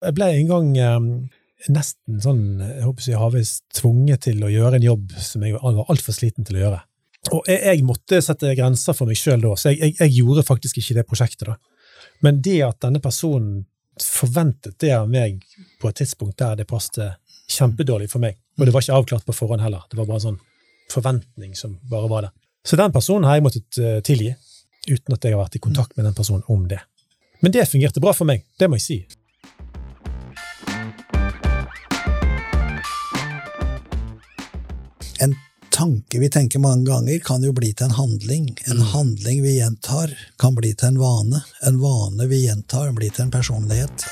Jeg ble en gang eh, nesten sånn, jeg håper jeg har tvunget til å gjøre en jobb som jeg var altfor sliten til å gjøre. Og jeg, jeg måtte sette grenser for meg sjøl da, så jeg, jeg, jeg, gjorde faktisk ikke det prosjektet da. Men det at denne personen forventet det av meg på et tidspunkt der det passet kjempedårlig for meg, og det var ikke avklart på forhånd heller, det var bare sånn forventning som bare var der. Så den personen har jeg måttet eh, tilgi, uten at jeg har vært i kontakt med den personen om det. Men det fungerte bra for meg, det må jeg si. Tanke vi tenker mange ganger, kan jo bli til en handling. En Mm. handling vi gjentar, kan bli til en vane. En vane vi gjentar, blir til en personlighet.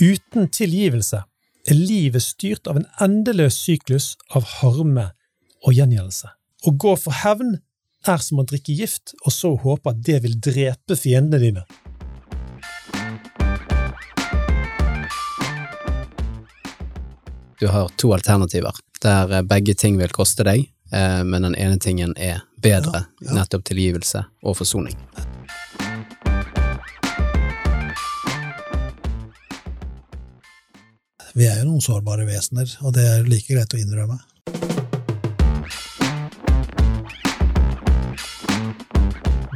Uten tilgivelse er livet styrt av en endeløs syklus av harme og gjengjeldelse. Å gå for hevn er som å drikke gift, og så håpe at det vil drepe fiendene dine. Du har to alternativer, der eh, begge ting vil koste deg, eh, men den ene tingen er bedre, Ja, ja. nettopp tilgivelse og forsoning. Vi er jo noen sårbare vesener, og det er like greit å innrømme.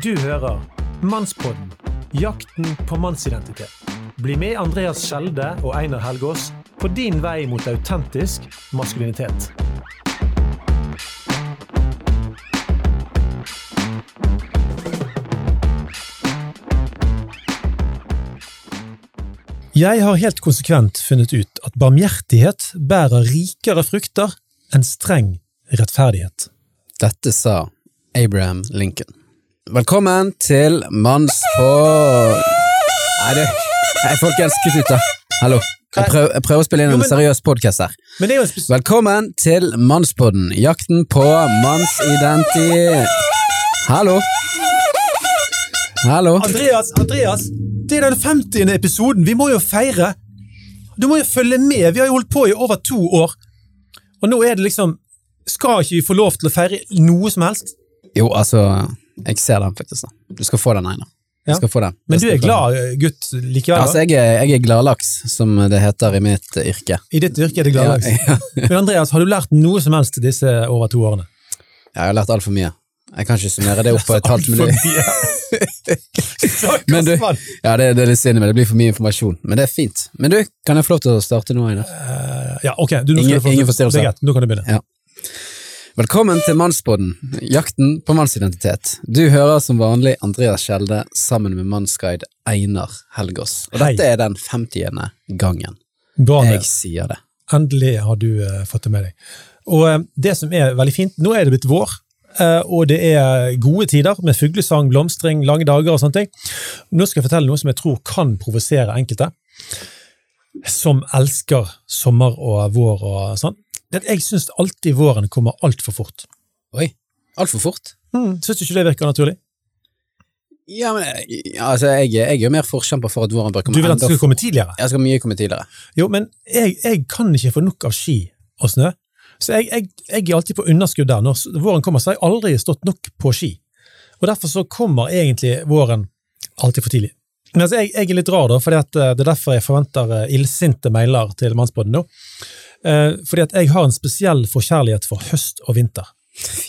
Du hører Mannspodden, jakten på mannsidentitet. Bli med Andreas Skjelde og Einar Helgaas på din vei mot autentisk maskulinitet. Jeg har helt konsekvent funnet ut at barmhjertighet bærer rikere frukter enn streng rettferdighet. Dette sa Abraham Lincoln. Velkommen til Mannspod... Nei, du. Nei, folkens, kutt ut, da. Hallo. Jeg prøver, jeg prøver å spille inn Jo, en men- seriøs podkast her. Er jo Velkommen til Mannspodden, jakten på mannsidenti... Hallo. Hallo. Andreas, Andreas, det er den 50. episoden. Vi må jo feire. Du må jo følge med. Vi har jo holdt på i over to år. Og nå er det liksom Skal ikke vi få lov til å feire noe som helst? Jo, altså, jeg ser den faktisk. da. Du skal få den, Einar. Ja. skal få den. Men du er glad eh, gutt likevel? Altså, jeg er, jeg er gladlaks, som det heter i mitt yrke. I ditt yrke er det gladlaks. Ja, ja. Men Andreas, har du lært noe som helst disse over to årene? Ja, Jeg har lært altfor mye. Jeg kan ikke summere det opp på et halvt minutt. Men du- Ja, det, det er litt synd, men det blir for mye informasjon. Men det er fint. Men du, kan jeg få lov til å starte nå, Einar? Uh, Ja, ok. Du, Ingen- ingen forstyrrelser. Er nå kan du begynne. Velkommen til Mannspodden, jakten på mannsidentitet. Du hører som vanlig Andreas Skjelde sammen med mannsguide Einar Helgås. Og dette er den 50. gangen Bra, jeg sier det. Endelig har du uh, fått det med deg. Og uh, det som er veldig fint, nå er det blitt vår, eh, og det er gode tider med fuglesang, blomstring, lange dager og sånne ting. Nå skal jeg fortelle noe som jeg tror kan provosere enkelte, som elsker sommer og vår og sånn. Det at jeg syns alltid våren kommer altfor fort. Oi, altfor fort. Mm. Syns du ikke det virker naturlig? Ja, men altså, jeg, jeg er jo mer forkjemper for at våren bør Du vil at det skal komme tidligere? Jeg skal mye komme tidligere. Jo, men jeg, jeg kan ikke få nok av ski og snø. Så jeg, jeg, jeg er alltid på underskudd der. Når våren kommer, så har jeg aldri stått nok på ski. Og derfor så kommer egentlig våren alltid for tidlig. Men altså, jeg, jeg er litt rar, da, for eh, det er derfor jeg forventer eh, illsinte mailer til Mannsbåten nå. Eh, fordi at jeg har en spesiell forkjærlighet for høst og vinter.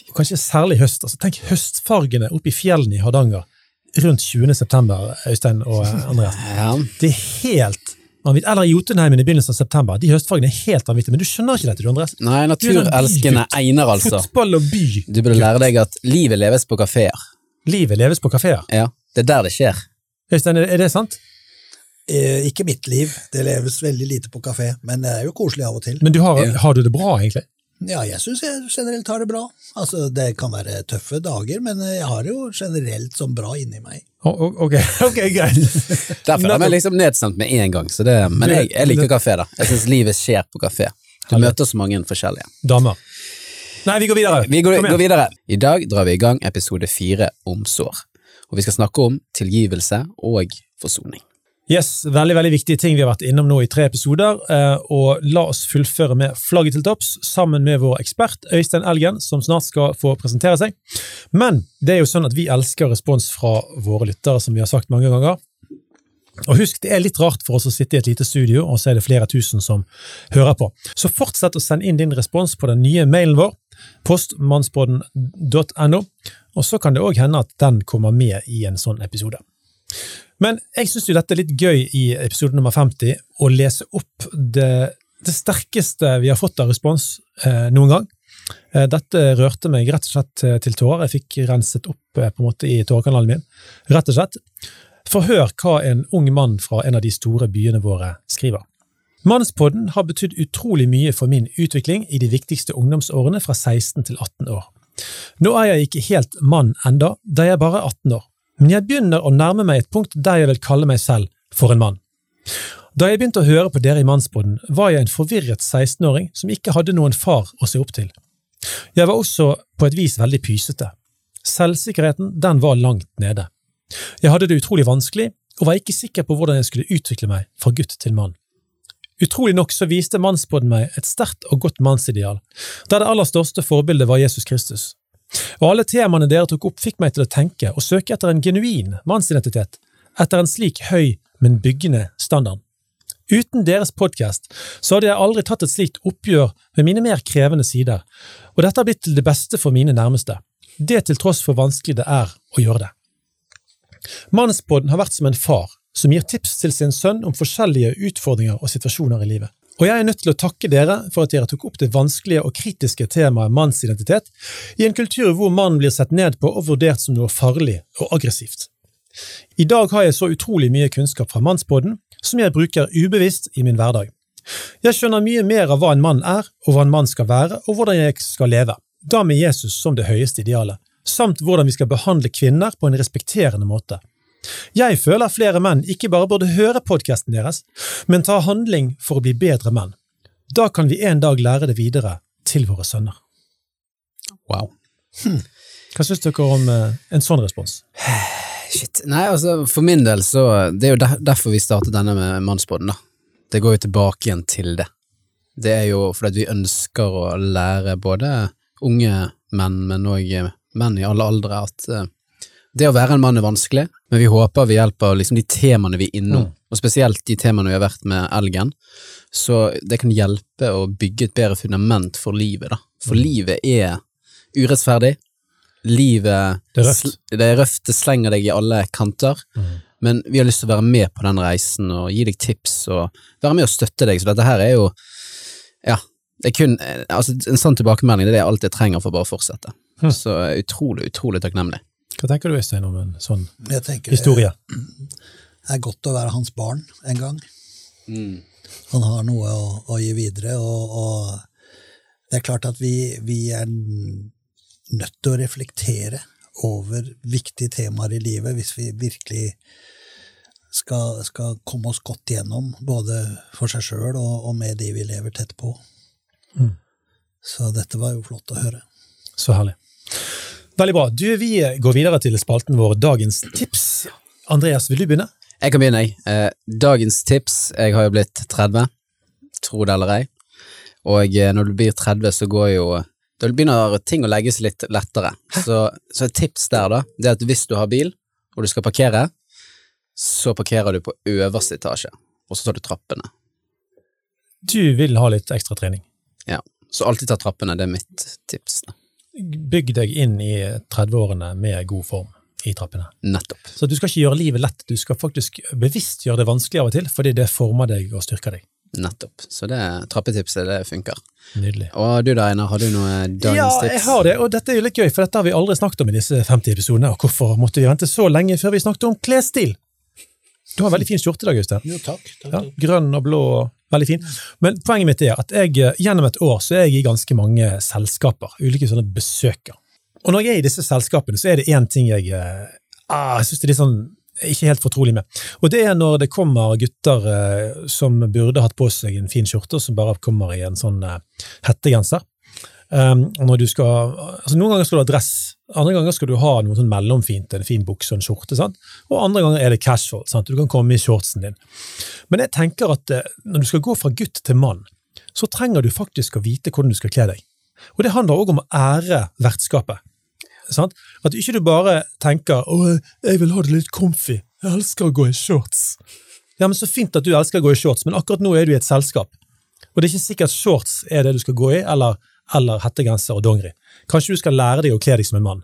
Og kanskje særlig høst. Altså, tenk høstfargene oppe i fjellene i Hardanger rundt 20. september, Øystein og eh, Andreas. Ja. Det er helt vanvittig. Eller i Jotunheimen i begynnelsen av september. De høstfargene er helt vanvittige, men du skjønner ikke dette, du, Andreas. Nei, naturelskende einer, altså. Fotball og by. Du burde lære deg at livet leves på kafeer. Livet leves på kafeer. Ja, det er der det skjer. Øystein, er det sant? Eh, ikke mitt liv, det leves veldig lite på kafé, men det er jo koselig av og til. Men du har, har du det bra, egentlig? Ja, jeg syns jeg generelt har det bra. Altså, Det kan være tøffe dager, men jeg har det jo generelt som bra inni meg. Å, ok, ok, greit. Derfor er vi liksom nedstemt med en gang, så det, men jeg, jeg liker kafé, da. Jeg syns livet skjer på kafé. Du møter så mange forskjellige. Damer. Nei, vi går videre. Vi går, går videre. I dag drar vi i gang episode fire om sår, og vi skal snakke om tilgivelse og forsoning. Yes, Veldig veldig viktige ting vi har vært innom nå i tre episoder. eh, Og la oss fullføre med flagget til topps sammen med vår ekspert Øystein Elgen, som snart skal få presentere seg. Men det er jo sånn at vi elsker respons fra våre lyttere, som vi har sagt mange ganger. Og husk, det er litt rart for oss å sitte i et lite studio, og så er det flere tusen som hører på. Så fortsett å sende inn din respons på den nye mailen vår, postmannspodden.no, og så kan det òg hende at den kommer med i en sånn episode. Men jeg syns jo dette er litt gøy i episode nummer 50, å lese opp det, det sterkeste vi har fått av respons eh, noen gang. Eh, dette rørte meg rett og slett eh, til tårer. Jeg fikk renset opp eh, på en måte i tårekanalen min. Rett og slett. For hør hva en ung mann fra en av de store byene våre skriver. Mannspodden har betydd utrolig mye for min utvikling i de viktigste ungdomsårene fra 16 til 18 år. Nå er jeg ikke helt mann enda, da jeg bare er 18 år, men jeg begynner å nærme meg et punkt der jeg vil kalle meg selv for en mann. Da jeg begynte å høre på dere i Mannsboden, var jeg en forvirret 16-åring som ikke hadde noen far å se opp til. Jeg var også på et vis veldig pysete. Selvsikkerheten, den var langt nede. Jeg hadde det utrolig vanskelig, og var ikke sikker på hvordan jeg skulle utvikle meg fra gutt til mann. Utrolig nok så viste mannsboden meg et sterkt og godt mannsideal, der det aller største forbildet var Jesus Kristus. Og alle temaene dere tok opp fikk meg til å tenke og søke etter en genuin mannsidentitet, etter en slik høy, men byggende standard. Uten deres podkast så hadde jeg aldri tatt et slikt oppgjør med mine mer krevende sider, og dette har blitt til det beste for mine nærmeste, det til tross for vanskelig det er å gjøre det. Mannspodden har vært som en far som gir tips til sin sønn om forskjellige utfordringer og situasjoner i livet. Og jeg er nødt til å takke dere for at dere tok opp det vanskelige og kritiske temaet mannsidentitet i en kultur hvor mannen blir sett ned på og vurdert som noe farlig og aggressivt. I dag har jeg så utrolig mye kunnskap fra Mannsboden som jeg bruker ubevisst i min hverdag. Jeg skjønner mye mer av hva en mann er, og hva en mann skal være, og hvordan jeg skal leve, da med Jesus som det høyeste idealet, samt hvordan vi skal behandle kvinner på en respekterende måte. Jeg føler flere menn ikke bare burde høre podkasten deres, men ta handling for å bli bedre menn. Da kan vi en dag lære det videre til våre sønner. Wow. Hva syns dere om eh, en sånn respons? Shit. Nei, altså, for min del så Det er jo der, derfor vi startet denne med mannsbåten, da. Det går jo tilbake igjen til det. Det er jo fordi vi ønsker å lære både unge menn, men òg menn i alle aldre, at uh, det å være en mann er vanskelig, men vi håper ved hjelp av liksom de temaene vi er innom, Mm. og spesielt de temaene vi har vært med Elgen, så det kan hjelpe å bygge et bedre fundament for livet, da. For Mm. livet er urettferdig. Livet Det er røft. det er røft, det slenger deg i alle kanter. Men vi har lyst til å være med på den reisen og gi deg tips og være med og støtte deg, så dette her er jo Ja, det er kun eh, Altså, en sånn tilbakemelding det er det alt jeg trenger for å bare fortsette. Hm. Så utrolig, utrolig takknemlig. Hva tenker du, Øystein, om en sånn Jeg tenker historie? det er godt å være hans barn en gang. Han har noe å, å gi videre, og, og det er klart at vi, vi er nødt til å reflektere over viktige temaer i livet hvis vi virkelig skal, skal komme oss godt gjennom, både for seg sjøl og, og med de vi lever tett på. Mm. Så dette var jo flott å høre. Så herlig. Veldig bra. Du, Vi går videre til spalten vår Dagens tips. Andreas, vil du begynne? Jeg kan begynne, jeg. Eh, dagens tips. Jeg har jo blitt 30, tro det eller ei. Og eh, når du blir 30, så går jo Da begynner ting å legge seg litt lettere. Så, så et tips der, da, det er at hvis du har bil, og du skal parkere, så parkerer du på øverste etasje, og så tar du trappene. Du vil ha litt ekstra trening. Ja. Så alltid ta trappene, det er mitt tips. Da. Bygg deg inn i 30-årene med god form i trappene. Nettopp. Så du skal ikke gjøre livet lett, du skal faktisk bevisst gjøre det vanskelig av og til, fordi det former deg og styrker deg. Nettopp. Så det trappetipset, det funker. Nydelig. Og du da, Einar, har du noe dagens Ja, jeg har det, og dette er jo litt gøy, for dette har vi aldri snakket om i disse 50 episodene, og hvorfor måtte vi vente så lenge før vi snakket om klesstil? Du har veldig fin skjorte i dag, Øystein. Jo, takk. takk, Ja, grønn og blå, veldig fin. Men poenget mitt er at jeg, eh, gjennom et år så er jeg i ganske mange selskaper, ulike sånne besøker. Og når jeg er i disse selskapene, så er det én ting jeg, eh, ah, synes det er litt sånn ikke helt fortrolig med. Og det er når det kommer gutter eh, som burde hatt på seg en fin skjorte, og som bare kommer i en sånn eh, hettegenser. Um, når du skal, altså Noen ganger skal du ha dress, Andre ganger skal du ha noe sånn mellomfint, en fin bukse og en skjorte. sant? Og andre ganger er det casual. sant? Du kan komme i shortsen din. Men jeg tenker at eh, når du skal gå fra gutt til mann, så trenger du faktisk å vite hvordan du skal kle deg. Og det handler òg om å ære vertskapet. Sant? At ikke du bare tenker 'Å, jeg vil ha det litt comfy', jeg elsker å gå i shorts'. Ja, men Så fint at du elsker å gå i shorts, men akkurat nå er du i et selskap. Og det er ikke sikkert shorts er det du skal gå i, eller, eller hettegenser og dongeri. Kanskje du skal lære deg å kle deg som en mann.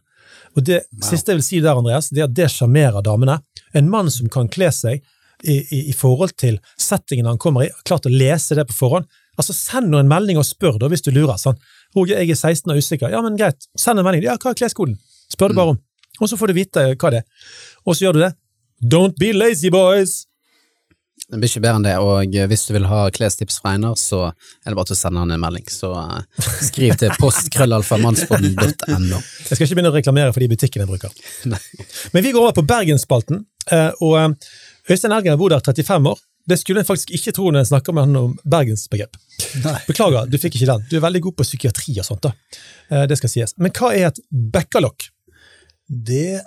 Og Det siste jeg vil si der, Andreas, det er at det sjarmerer damene. En mann som kan kle seg i, i, i forhold til settingen han kommer i, klart å lese det på forhånd. Altså, Send nå en melding og spør, da, hvis du lurer. sånn. Roger, jeg er 16 og usikker. Ja, men greit. Send en melding. Ja, hva er kleskoden? Spør du bare om. Og så får du vite hva det er. Og så gjør du det. Don't be lazy, boys! Det blir ikke bedre enn det, og hvis du vil ha klestips fra Einar, så er det bare til å sende han en melding. Så eh, skriv til postkrøllalfamannsbåten.no. Jeg skal ikke begynne å reklamere for de butikkene jeg bruker. Nei. Men vi går over på Bergensspalten, eh, og eh, Øystein Ergen har bodd der 35 år. Det skulle en faktisk ikke tro når jeg snakker med han om bergensbegrep. Beklager, du fikk ikke den. Du er veldig god på psykiatri og sånt. da. Eh, Det skal sies. Men hva er et bekkalokk? Det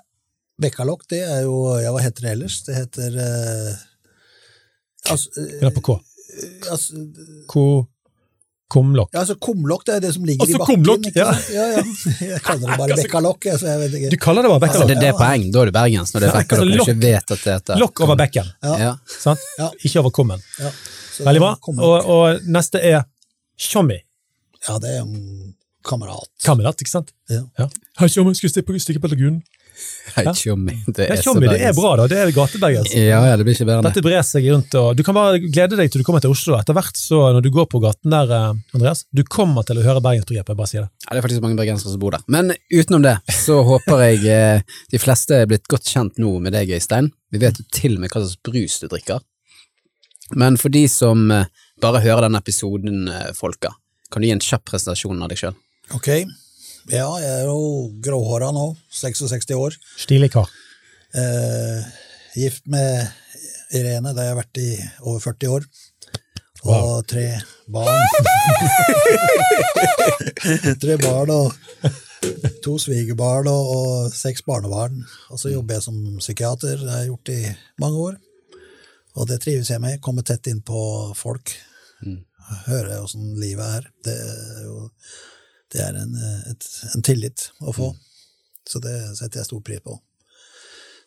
Bekkalokk, det er jo Ja, hva heter det ellers? Det heter eh, altså, eh, Eller på K? altså, Ko... Kumlokk. ja, altså kumlokk, det er det som ligger Altså, i bakken. kumlokk, ja. ja, ja. Jeg kaller det bare bekkalokk. Altså, jeg vet Du kaller det bare Altså, bekkalokk? det, det er poeng, da er du bergens, når det er Ja, altså, lokk- ikke vet at det heter Lokk over bekken, Ja. Ja. sant? Ja. Ikke over kummen. Ja. Veldig bra. Og, og neste er tjommi. Ja, det er en kamerat. Kamerat, ikke sant? Ja. Hei, tjommi, skal vi stikke, stikke på lagunen? Hei, tjommi. Det er tjommi, det er bra, da. Det er gatebergens. Ja, ja, det blir ikke bedre. Dette brer seg rundt, og du kan bare glede deg til du kommer til Oslo. Etter hvert, så når du går på gaten der, eh, Andreas, du kommer til å høre bergensbegrepet. Bare sier det. Ja, det er faktisk mange bergensere som bor der. Men utenom det, så håper jeg eh, de fleste er blitt godt kjent nå med deg, Øystein. Vi vet jo til og med hva slags brus du drikker. Men for de som eh, bare hører denne episoden, eh, folka, kan du gi en kjapp presentasjon av deg sjøl? Ok. Ja, jeg er jo gråhåra nå. 66 år. Stilig kar. Eh, gift med Irene, det har jeg vært i over 40 år. Og tre barn. tre barn og to svigerbarn og, og seks barnebarn. Og så jobber jeg som psykiater, det har jeg gjort i mange år. Og det trives jeg med. Kommer tett inn på folk. Hører åssen livet er. Det er jo det er en, et, en tillit å få. Så det setter jeg stor pris på.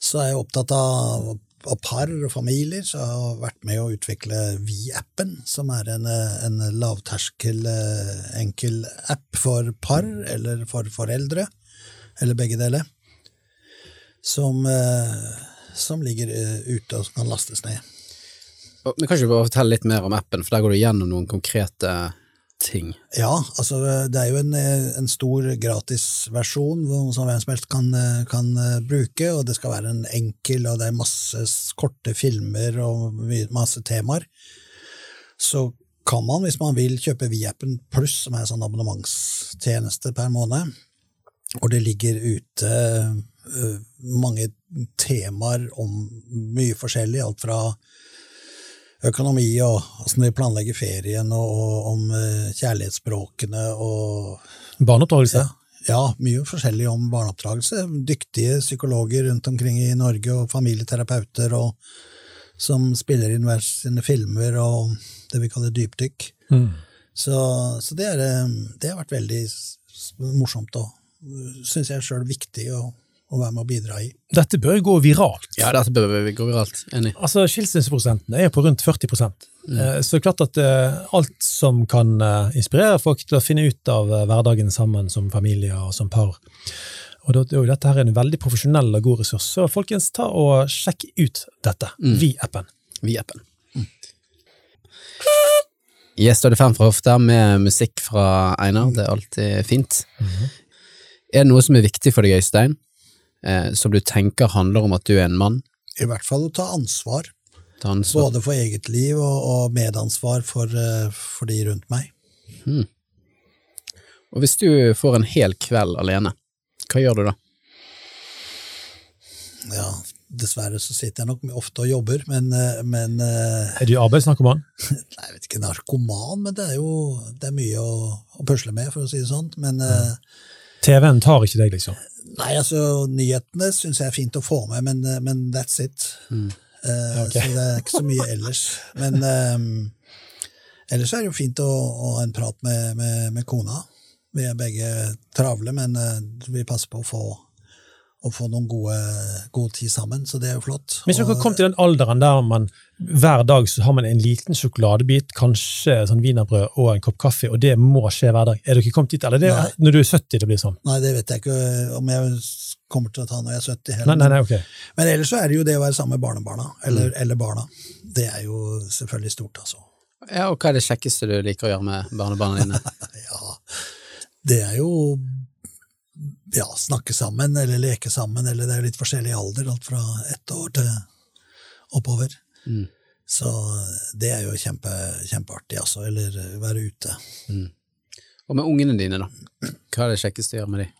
Så er jeg opptatt av, av par og familier, så jeg har vært med å utvikle Vi-appen, som er en, en lavterskel, eh, enkel app for par eller for foreldre, eller begge deler, som, eh, som ligger eh, ute og som kan lastes ned. Men Kan ikke du bare fortelle litt mer om appen, for der går du gjennom noen konkrete ting. Ja, altså det er jo en, en stor gratisversjon som hvem som helst kan, kan eh, bruke, og det skal være en enkel, og det er masse korte filmer og masse temaer. Så kan man, hvis man vil, kjøpe Viappen pluss, som er en sånn abonnementstjeneste per måned. Og det ligger ute eh, mange temaer om mye forskjellig, alt fra økonomi og åssen vi planlegger ferien, og, og om eh, kjærlighetsspråkene og Barneoppdragelse. ja, mye forskjellig om barneoppdragelse. Dyktige psykologer rundt omkring i Norge, og familieterapeuter, og, som spiller inn hver sine filmer og det vi kaller dypdykk. Mm. Så, så det, er, eh, det har vært veldig morsomt og syns jeg sjøl viktig å, å være med å bidra i. Dette bør gå viralt. Ja, dette bør gå viralt. Enig. Altså, Skilsmisseprosenten er på rundt 40 mm. Så det er klart at eh, alt som kan eh, inspirere folk til å finne ut av eh, hverdagen sammen som familie og som par. Og er dette her er en veldig profesjonell og god ressurs, så folkens, ta og sjekk ut dette. Vi-appen. Vi-appen. Yes, da er det fem fra hofta med musikk fra Einar. Det er alltid fint. Er det noe som er viktig for deg, Øystein, eh, som du tenker handler om at du er en mann? I hvert fall å ta ansvar. Ta ansvar. Både for eget liv og, og medansvar for, eh, for de rundt meg. Og hvis du får en hel kveld alene, hva gjør du da? Ja, dessverre så sitter jeg nok ofte og jobber, men, eh, men eh, Er du arbeidsnarkoman? Nei, jeg vet ikke narkoman, men det er jo det er mye å, å pusle med, for å si det sånn. Men eh, TV-en tar ikke deg, liksom? Nei, altså, nyhetene syns jeg er fint å få med, men, men that's it. Mm. Uh, okay. Så det er ikke så mye ellers. Men um, ellers er det jo fint å, å ha en prat med, med, med kona. Vi er begge travle, men uh, vi passer på å få, å få noen gode, god tid sammen, så det er jo flott. Hvis man Og- kom til den alderen der man hver dag så har man en liten sjokoladebit, kanskje sånn wienerbrød og en kopp kaffe, og det må skje hver dag. Er dere ikke kommet dit? Eller det er Nei. når du er 70 det blir sånn? Nei, det vet jeg ikke om jeg kommer til å ta når jeg er 70 heller. Nei, nei, nei, ok. Men ellers så er det jo det å være sammen med barnebarna, eller, Mm. eller barna. Det er jo selvfølgelig stort, altså. Ja, og hva er det kjekkeste du liker å gjøre med barnebarna dine? Ja, det er jo ja, snakke sammen, eller leke sammen, eller det er litt forskjellig alder, alt fra ett år til oppover. Mm. Så det er jo kjempe, kjempeartig, altså. Eller være ute. Og med ungene dine, da? Hva er det kjekkeste å gjøre med dem?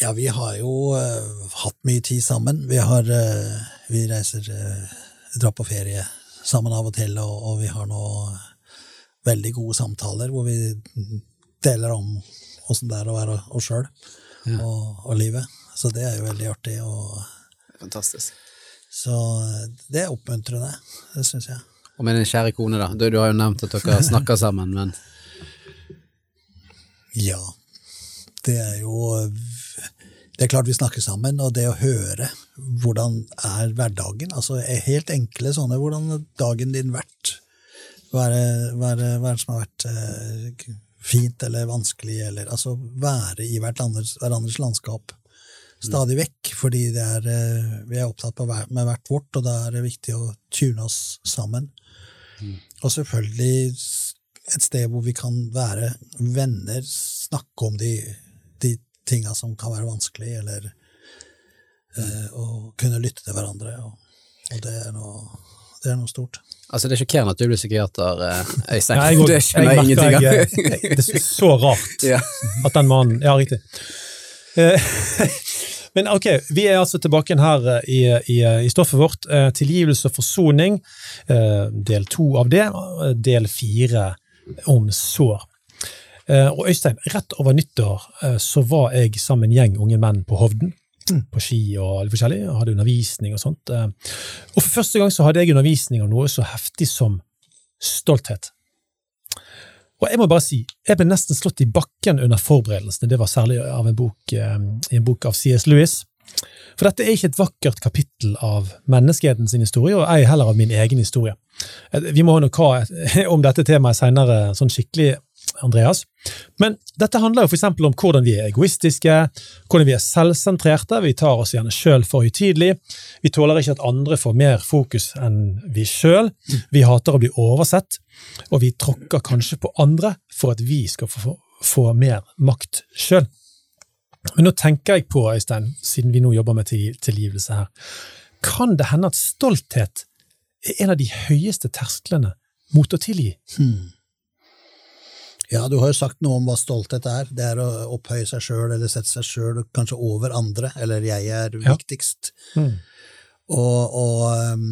Ja, vi har jo uh, hatt mye tid sammen. Vi har uh, Vi reiser uh, Drar på ferie sammen av og til, og, og vi har nå veldig gode samtaler hvor vi deler om åssen det er å være oss sjøl Ja. og, og livet. Så det er jo veldig artig. Og, Fantastisk. så eh, det er oppmuntrende, det syns jeg. Og med din kjære kone, da? Du, du har jo nevnt at dere snakker sammen, men Ja, det er jo Det er klart vi snakker sammen, og det å høre hvordan er hverdagen altså er Helt enkle sånne Hvordan har dagen din vært? Hva er det, hva er det, hva er det som har vært eh, fint eller vanskelig? Eller, altså være i hverandres, hverandres landskap stadig vekk, fordi det er, eh, vi er opptatt på hver, med hvert vårt, og da er det viktig å tune oss sammen. Og selvfølgelig et sted hvor vi kan være venner, snakke om de, de tinga som kan være vanskelig, eller eh, å kunne lytte til hverandre. Og, og det, er noe, det er noe stort. altså, det er sjokkerende at du blir psykiater, eh, Øystein. Nei, jeg, det skjønner jeg ingenting av. jeg, jeg, det er så rart ja. at den mannen Ja, riktig. Eh, Men ok, vi er altså tilbake her eh, i, i, i stoffet vårt. eh, Tilgivelse og forsoning, eh, del to av det. eh, Del fire om sår. Eh, Og Øystein, rett over nyttår eh, så var jeg sammen med en gjeng unge menn på Hovden. På ski og litt forskjellig, og hadde undervisning og sånt. eh. Og for første gang så hadde jeg undervisning om noe så heftig som stolthet. Og jeg må bare si, jeg ble nesten slått i bakken under forberedelsene. Det var særlig av en bok, eh, i en bok av C.S. Lewis. For dette er ikke et vakkert kapittel av menneskeheten sin historie, og ei heller av min egen historie. Eh, Vi må nok ha om dette temaet senere, sånn skikkelig, Andreas. Men dette handler jo eksempel om hvordan vi er egoistiske, hvordan vi er selvsentrerte, vi tar oss gjerne sjøl for høytidelig, vi tåler ikke at andre får mer fokus enn vi sjøl, vi hater å bli oversett, og vi tråkker kanskje på andre for at vi skal få, få mer makt sjøl. Men nå tenker jeg på, Øystein, siden vi nå jobber med tilgivelse her, kan det hende at stolthet er en av de høyeste tersklene mot å tilgi? Hmm. Ja, du har jo sagt noe om hva stolthet er. Det er å opphøye seg sjøl eller sette seg sjøl kanskje over andre, eller jeg er Ja. viktigst. Mm. Og, og um,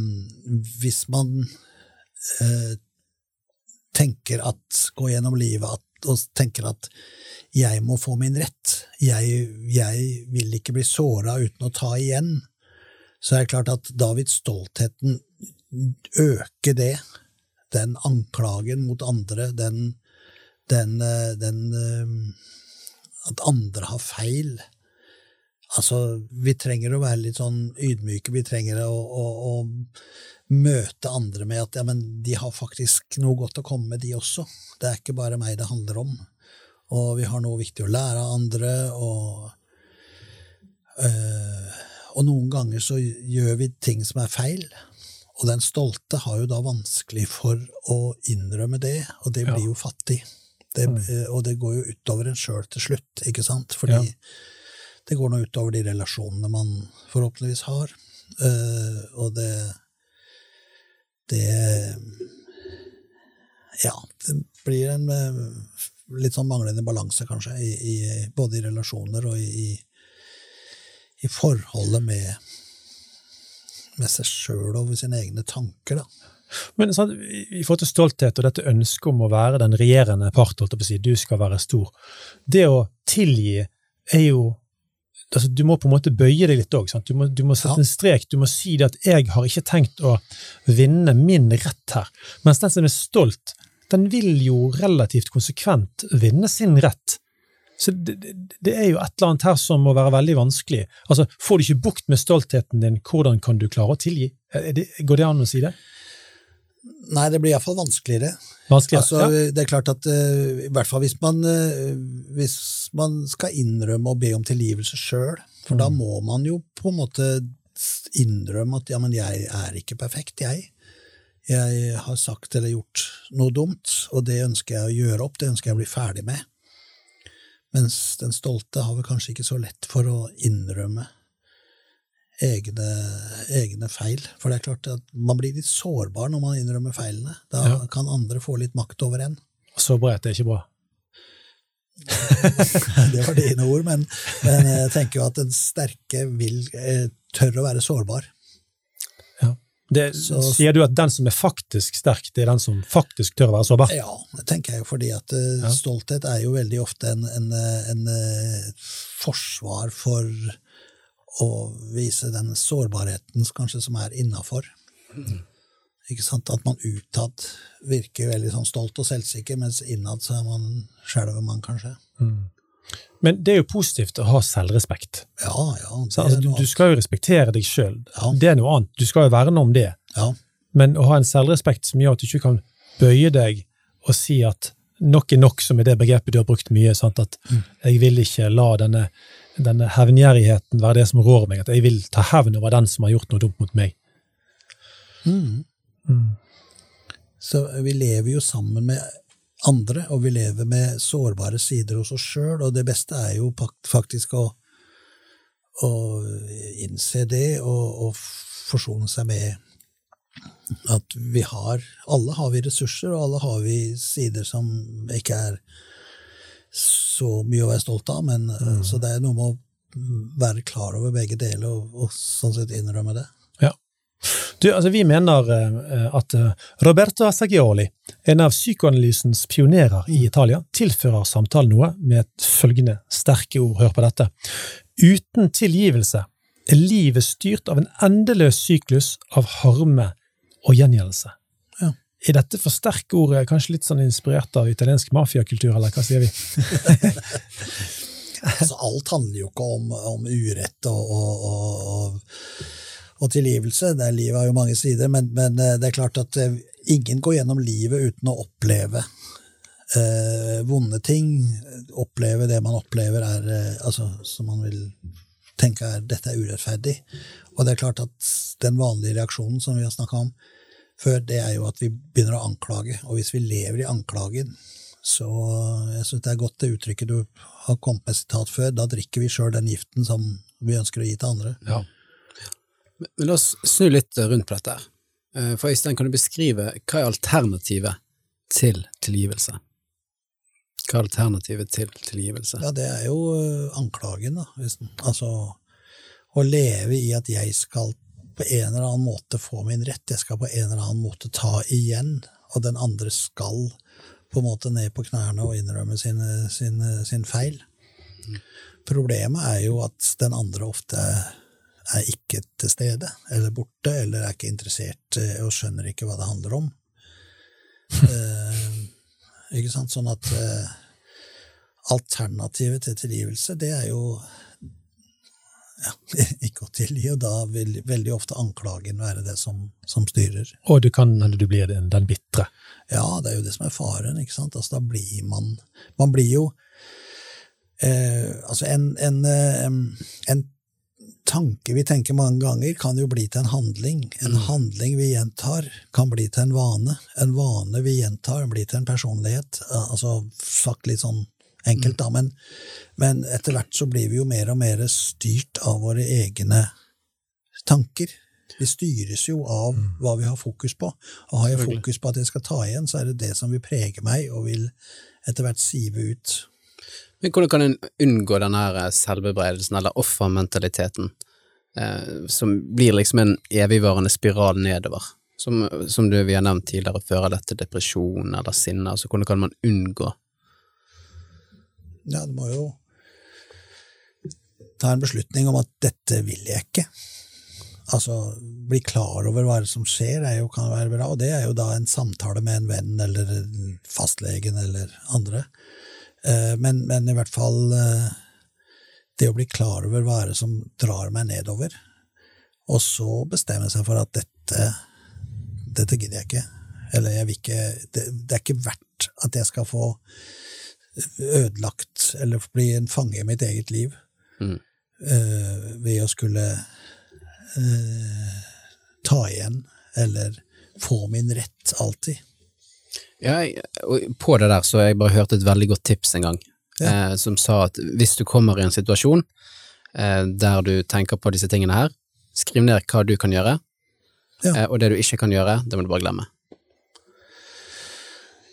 hvis man uh, tenker at Gå gjennom livet at, og tenker at jeg må få min rett, jeg, jeg vil ikke bli såra uten å ta igjen, så er det klart at da vil stoltheten øke det. Den anklagen mot andre, den, den, eh, den eh, At andre har feil. Altså, vi trenger å være litt sånn ydmyke, vi trenger å, å, å møte andre med at ja, men de har faktisk noe godt å komme med, de også. Det er ikke bare meg det handler om. Og vi har noe viktig å lære av andre, og øh, Og noen ganger så gjør vi ting som er feil. Og den stolte har jo da vanskelig for å innrømme det, og det Ja. blir jo fattig. Det, Og det går jo utover en sjøl til slutt, ikke sant? Fordi Ja. det går nå utover de relasjonene man forhåpentligvis har. Uh, og det Det Ja, det blir en eh, litt sånn manglende balanse, kanskje, i, i, både i relasjoner og i, i forholdet med, med seg sjøl og sine egne tanker, da. Men sånn, i forhold til stolthet og dette ønsket om å være den regjerende part, holdt jeg på å si, du skal være stor, det å tilgi er jo altså, Du må på en måte bøye deg litt òg. Du, du må sette Ja. en strek. Du må si det at 'jeg har ikke tenkt å vinne min rett her'. Mens den som er stolt, den vil jo relativt konsekvent vinne sin rett. Så det, det, er jo et eller annet her som må være veldig vanskelig. Altså, Får du ikke bukt med stoltheten din, hvordan kan du klare å tilgi? Det, går det an å si det? Nei, det blir iallfall vanskeligere. vanskeligere Altså, ja. Det er klart at uh, i hvert fall hvis man, uh, hvis man skal innrømme og be om tilgivelse sjøl, for da må man jo på en måte innrømme at ja, men jeg er ikke perfekt, jeg. Jeg har sagt eller gjort noe dumt, og det ønsker jeg å gjøre opp, det ønsker jeg å bli ferdig med. Mens den stolte har vel kanskje ikke så lett for å innrømme egne, egne feil. For det er klart at man blir litt sårbar når man innrømmer feilene. Da Ja. kan andre få litt makt over en. Sårbarhet er ikke bra. Det var dine ord, men, men jeg tenker jo at den sterke vil tør tørre å være sårbar. Ja. Det, Så- sier du at den som er faktisk sterk, det er den som faktisk tør å være sårbar? Ja, det tenker jeg jo fordi at eh, Ja. stolthet er jo veldig ofte en, en, en, en eh, forsvar for å vise den sårbarheten kanskje som er innafor. Mm. At man utad virker veldig sånn stolt og selvsikker, mens innad så er man skjelver man kanskje. Men det er jo positivt å ha selvrespekt. Ja, ja. Så, altså, du, du skal jo respektere deg sjøl. Ja. Det er noe annet. Du skal jo verne om det. Ja, Men å ha en selvrespekt som gjør at du ikke kan bøye deg og si at nok er nok, som er det begrepet du har brukt mye. Sant? At Mm. jeg vil ikke la denne, denne hevngjerrigheten være det som rår meg. At jeg vil ta hevn over den som har gjort noe dumt mot meg. Mm. Så vi lever jo sammen med andre, og vi lever med sårbare sider hos oss sjøl, og det beste er jo faktisk å, å innse det og, og forsone seg med at vi har Alle har vi ressurser, og alle har vi sider som ikke er så mye å være stolt av, men mm. så det er noe med å være klar over begge deler og, og sånn sett innrømme det. Ja. Du, altså, vi mener eh, at eh, Roberto Assagioli, en av psykoanalysens pionerer i Italia, tilfører samtalen noe med et følgende sterke ord. Hør på dette. Uten tilgivelse er livet styrt av en endeløs syklus av harme og gjengjeldelse. Er dette for sterke ord, eh, kanskje litt sånn inspirert av italiensk mafiakultur, eller hva sier vi? Altså, alt handler jo ikke om, om urett og, og, og, og, og tilgivelse. Det er, livet har jo mange sider, men, men eh, det er klart at eh, ingen går gjennom livet uten å oppleve eh, vonde ting. Oppleve det man opplever er eh, altså, som man vil tenke er dette er urettferdig. Og det er klart at den vanlige reaksjonen som vi har snakka om før, det er jo at vi begynner å anklage. Og hvis vi lever i anklagen, så jeg syns det er godt det uttrykket du har kommet med sitat før. Da drikker vi sjøl den giften som vi ønsker å gi til andre. Ja. Men, la oss snu litt rundt på dette. her. Eh, For Øystein, kan du beskrive hva er alternativet til tilgivelse? Hva er alternativet til tilgivelse? Ja, det er jo anklagen, da. Altså å leve i at jeg skal på en eller annen måte få min rett, jeg skal på en eller annen måte ta igjen, og den andre skal på en måte ned på knærne og innrømme sin, sin, sin feil. Problemet er jo at den andre ofte er ikke til stede, eller borte, eller er ikke interessert eh, og skjønner ikke hva det handler om. Eh, ikke sant? Sånn at eh, alternativet til tilgivelse, det er jo ja, ikke å tilgi, og da vil veldig ofte anklagen være det som, som styrer. Og du kan hende du blir den, den bitre. Ja, det er jo det som er faren, ikke sant? Altså, da blir man Man blir jo eh, Altså, en, en, eh, en tanke vi tenker mange ganger, kan jo bli til en handling. En handling vi gjentar, kan bli til en vane. En vane vi gjentar, blir til en personlighet. Eh, Altså sagt litt sånn enkelt, da, men, men etter hvert så blir vi jo mer og mer styrt av våre egne tanker. Vi styres jo av hva vi har fokus på. Og har jeg fokus på at jeg skal ta igjen, så er det det som vil prege meg, og vil etter hvert sive ut. Men hvordan kan en unngå denne selvbebreidelsen, eller offermentaliteten, eh, som blir liksom en evigvarende spiral nedover, som, som du, vi har nevnt tidligere, fører dette til depresjon eller sinne? Altså, hvordan kan man unngå Ja, du må jo ta en beslutning om at dette vil jeg ikke. Altså, bli klar over hva som skjer, er jo, kan være bra, og det er jo da en samtale med en venn eller fastlegen eller andre. Eh, men, men i hvert fall eh, det å bli klar over hva det som drar meg nedover, og så bestemme seg for at dette, dette gidder jeg ikke. Eller jeg vil ikke det, det er ikke verdt at jeg skal få ødelagt eller bli en fange i mitt eget liv Mm. uh, ved å skulle uh, ta igjen eller få min rett alltid. Ja, og på det der så har jeg bare hørt et veldig godt tips en gang, eh, som sa at hvis du kommer i en situasjon eh, der du tenker på disse tingene her, skriv ned hva du kan gjøre, Ja. eh, og det du ikke kan gjøre, det må du bare glemme.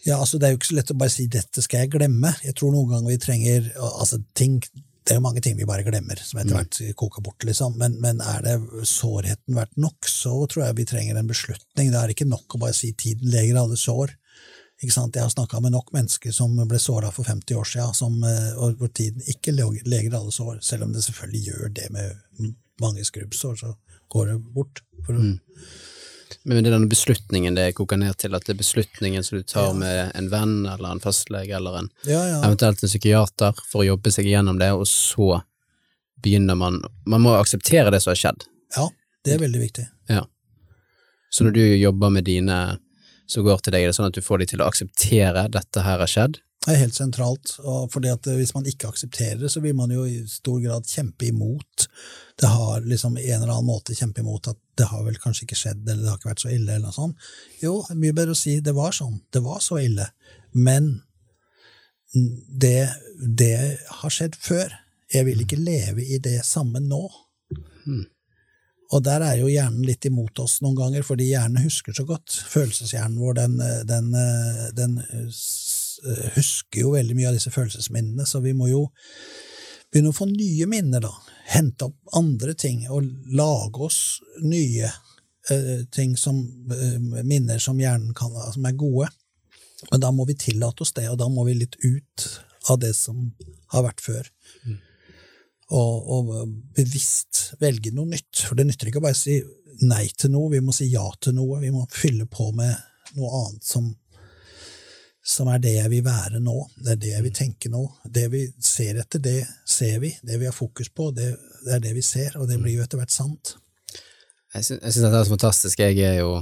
Ja, altså Det er jo ikke så lett å bare si 'dette skal jeg glemme'. Jeg tror noen ganger vi trenger altså ting, Det er jo mange ting vi bare glemmer, som etter hvert koker bort, liksom. Men, men er det sårheten verdt nok, så tror jeg vi trenger en beslutning. Det er ikke nok å bare si 'tiden leger alle sår'. Ikke sant? Jeg har snakka med nok mennesker som ble såra for 50 år siden, som, eh, og hvor tiden ikke leger alle sår. Selv om det selvfølgelig gjør det med mange skrubbsår, så går det bort. For, å- Men det er denne beslutningen det koker ned til, at det er beslutningen som du tar med en venn eller en fastlege eller en Ja, ja. eventuelt en psykiater for å jobbe seg gjennom det, og så begynner man Man må akseptere det som har skjedd. ja, det er veldig viktig. Ja. Så når du jobber med dine som går til deg, er det sånn at du får dem til å akseptere dette her har skjedd? Det er helt sentralt, for fordi at hvis man ikke aksepterer det, så vil man jo i stor grad kjempe imot. Det har liksom en eller annen måte kjempe imot at det har vel kanskje ikke skjedd, eller det har ikke vært så ille, eller noe sånt. Jo, mye bedre å si det var sånn, det var så ille, men det, det har skjedd før. Jeg vil ikke leve i det samme nå. Og der er jo hjernen litt imot oss noen ganger, fordi hjernen husker så godt. Følelseshjernen vår, den, den, den s- husker jo veldig mye av disse følelsesminnene, så vi må jo begynne å få nye minner, da. Hente opp andre ting, og lage oss nye eh, ting som eh, minner som hjernen kan ha, som er gode. Men da må vi tillate oss det, og da må vi litt ut av det som har vært før og, og bevisst velge noe nytt. For det nytter ikke å bare si nei til noe, vi må si ja til noe. Vi må fylle på med noe annet som, som er det jeg vil være nå. Det er det jeg vil tenke nå. Det vi ser etter, det ser vi. Det vi har fokus på, det, det er det vi ser, og det blir jo etter hvert sant. Jeg syns, dette er så fantastisk. Jeg er jo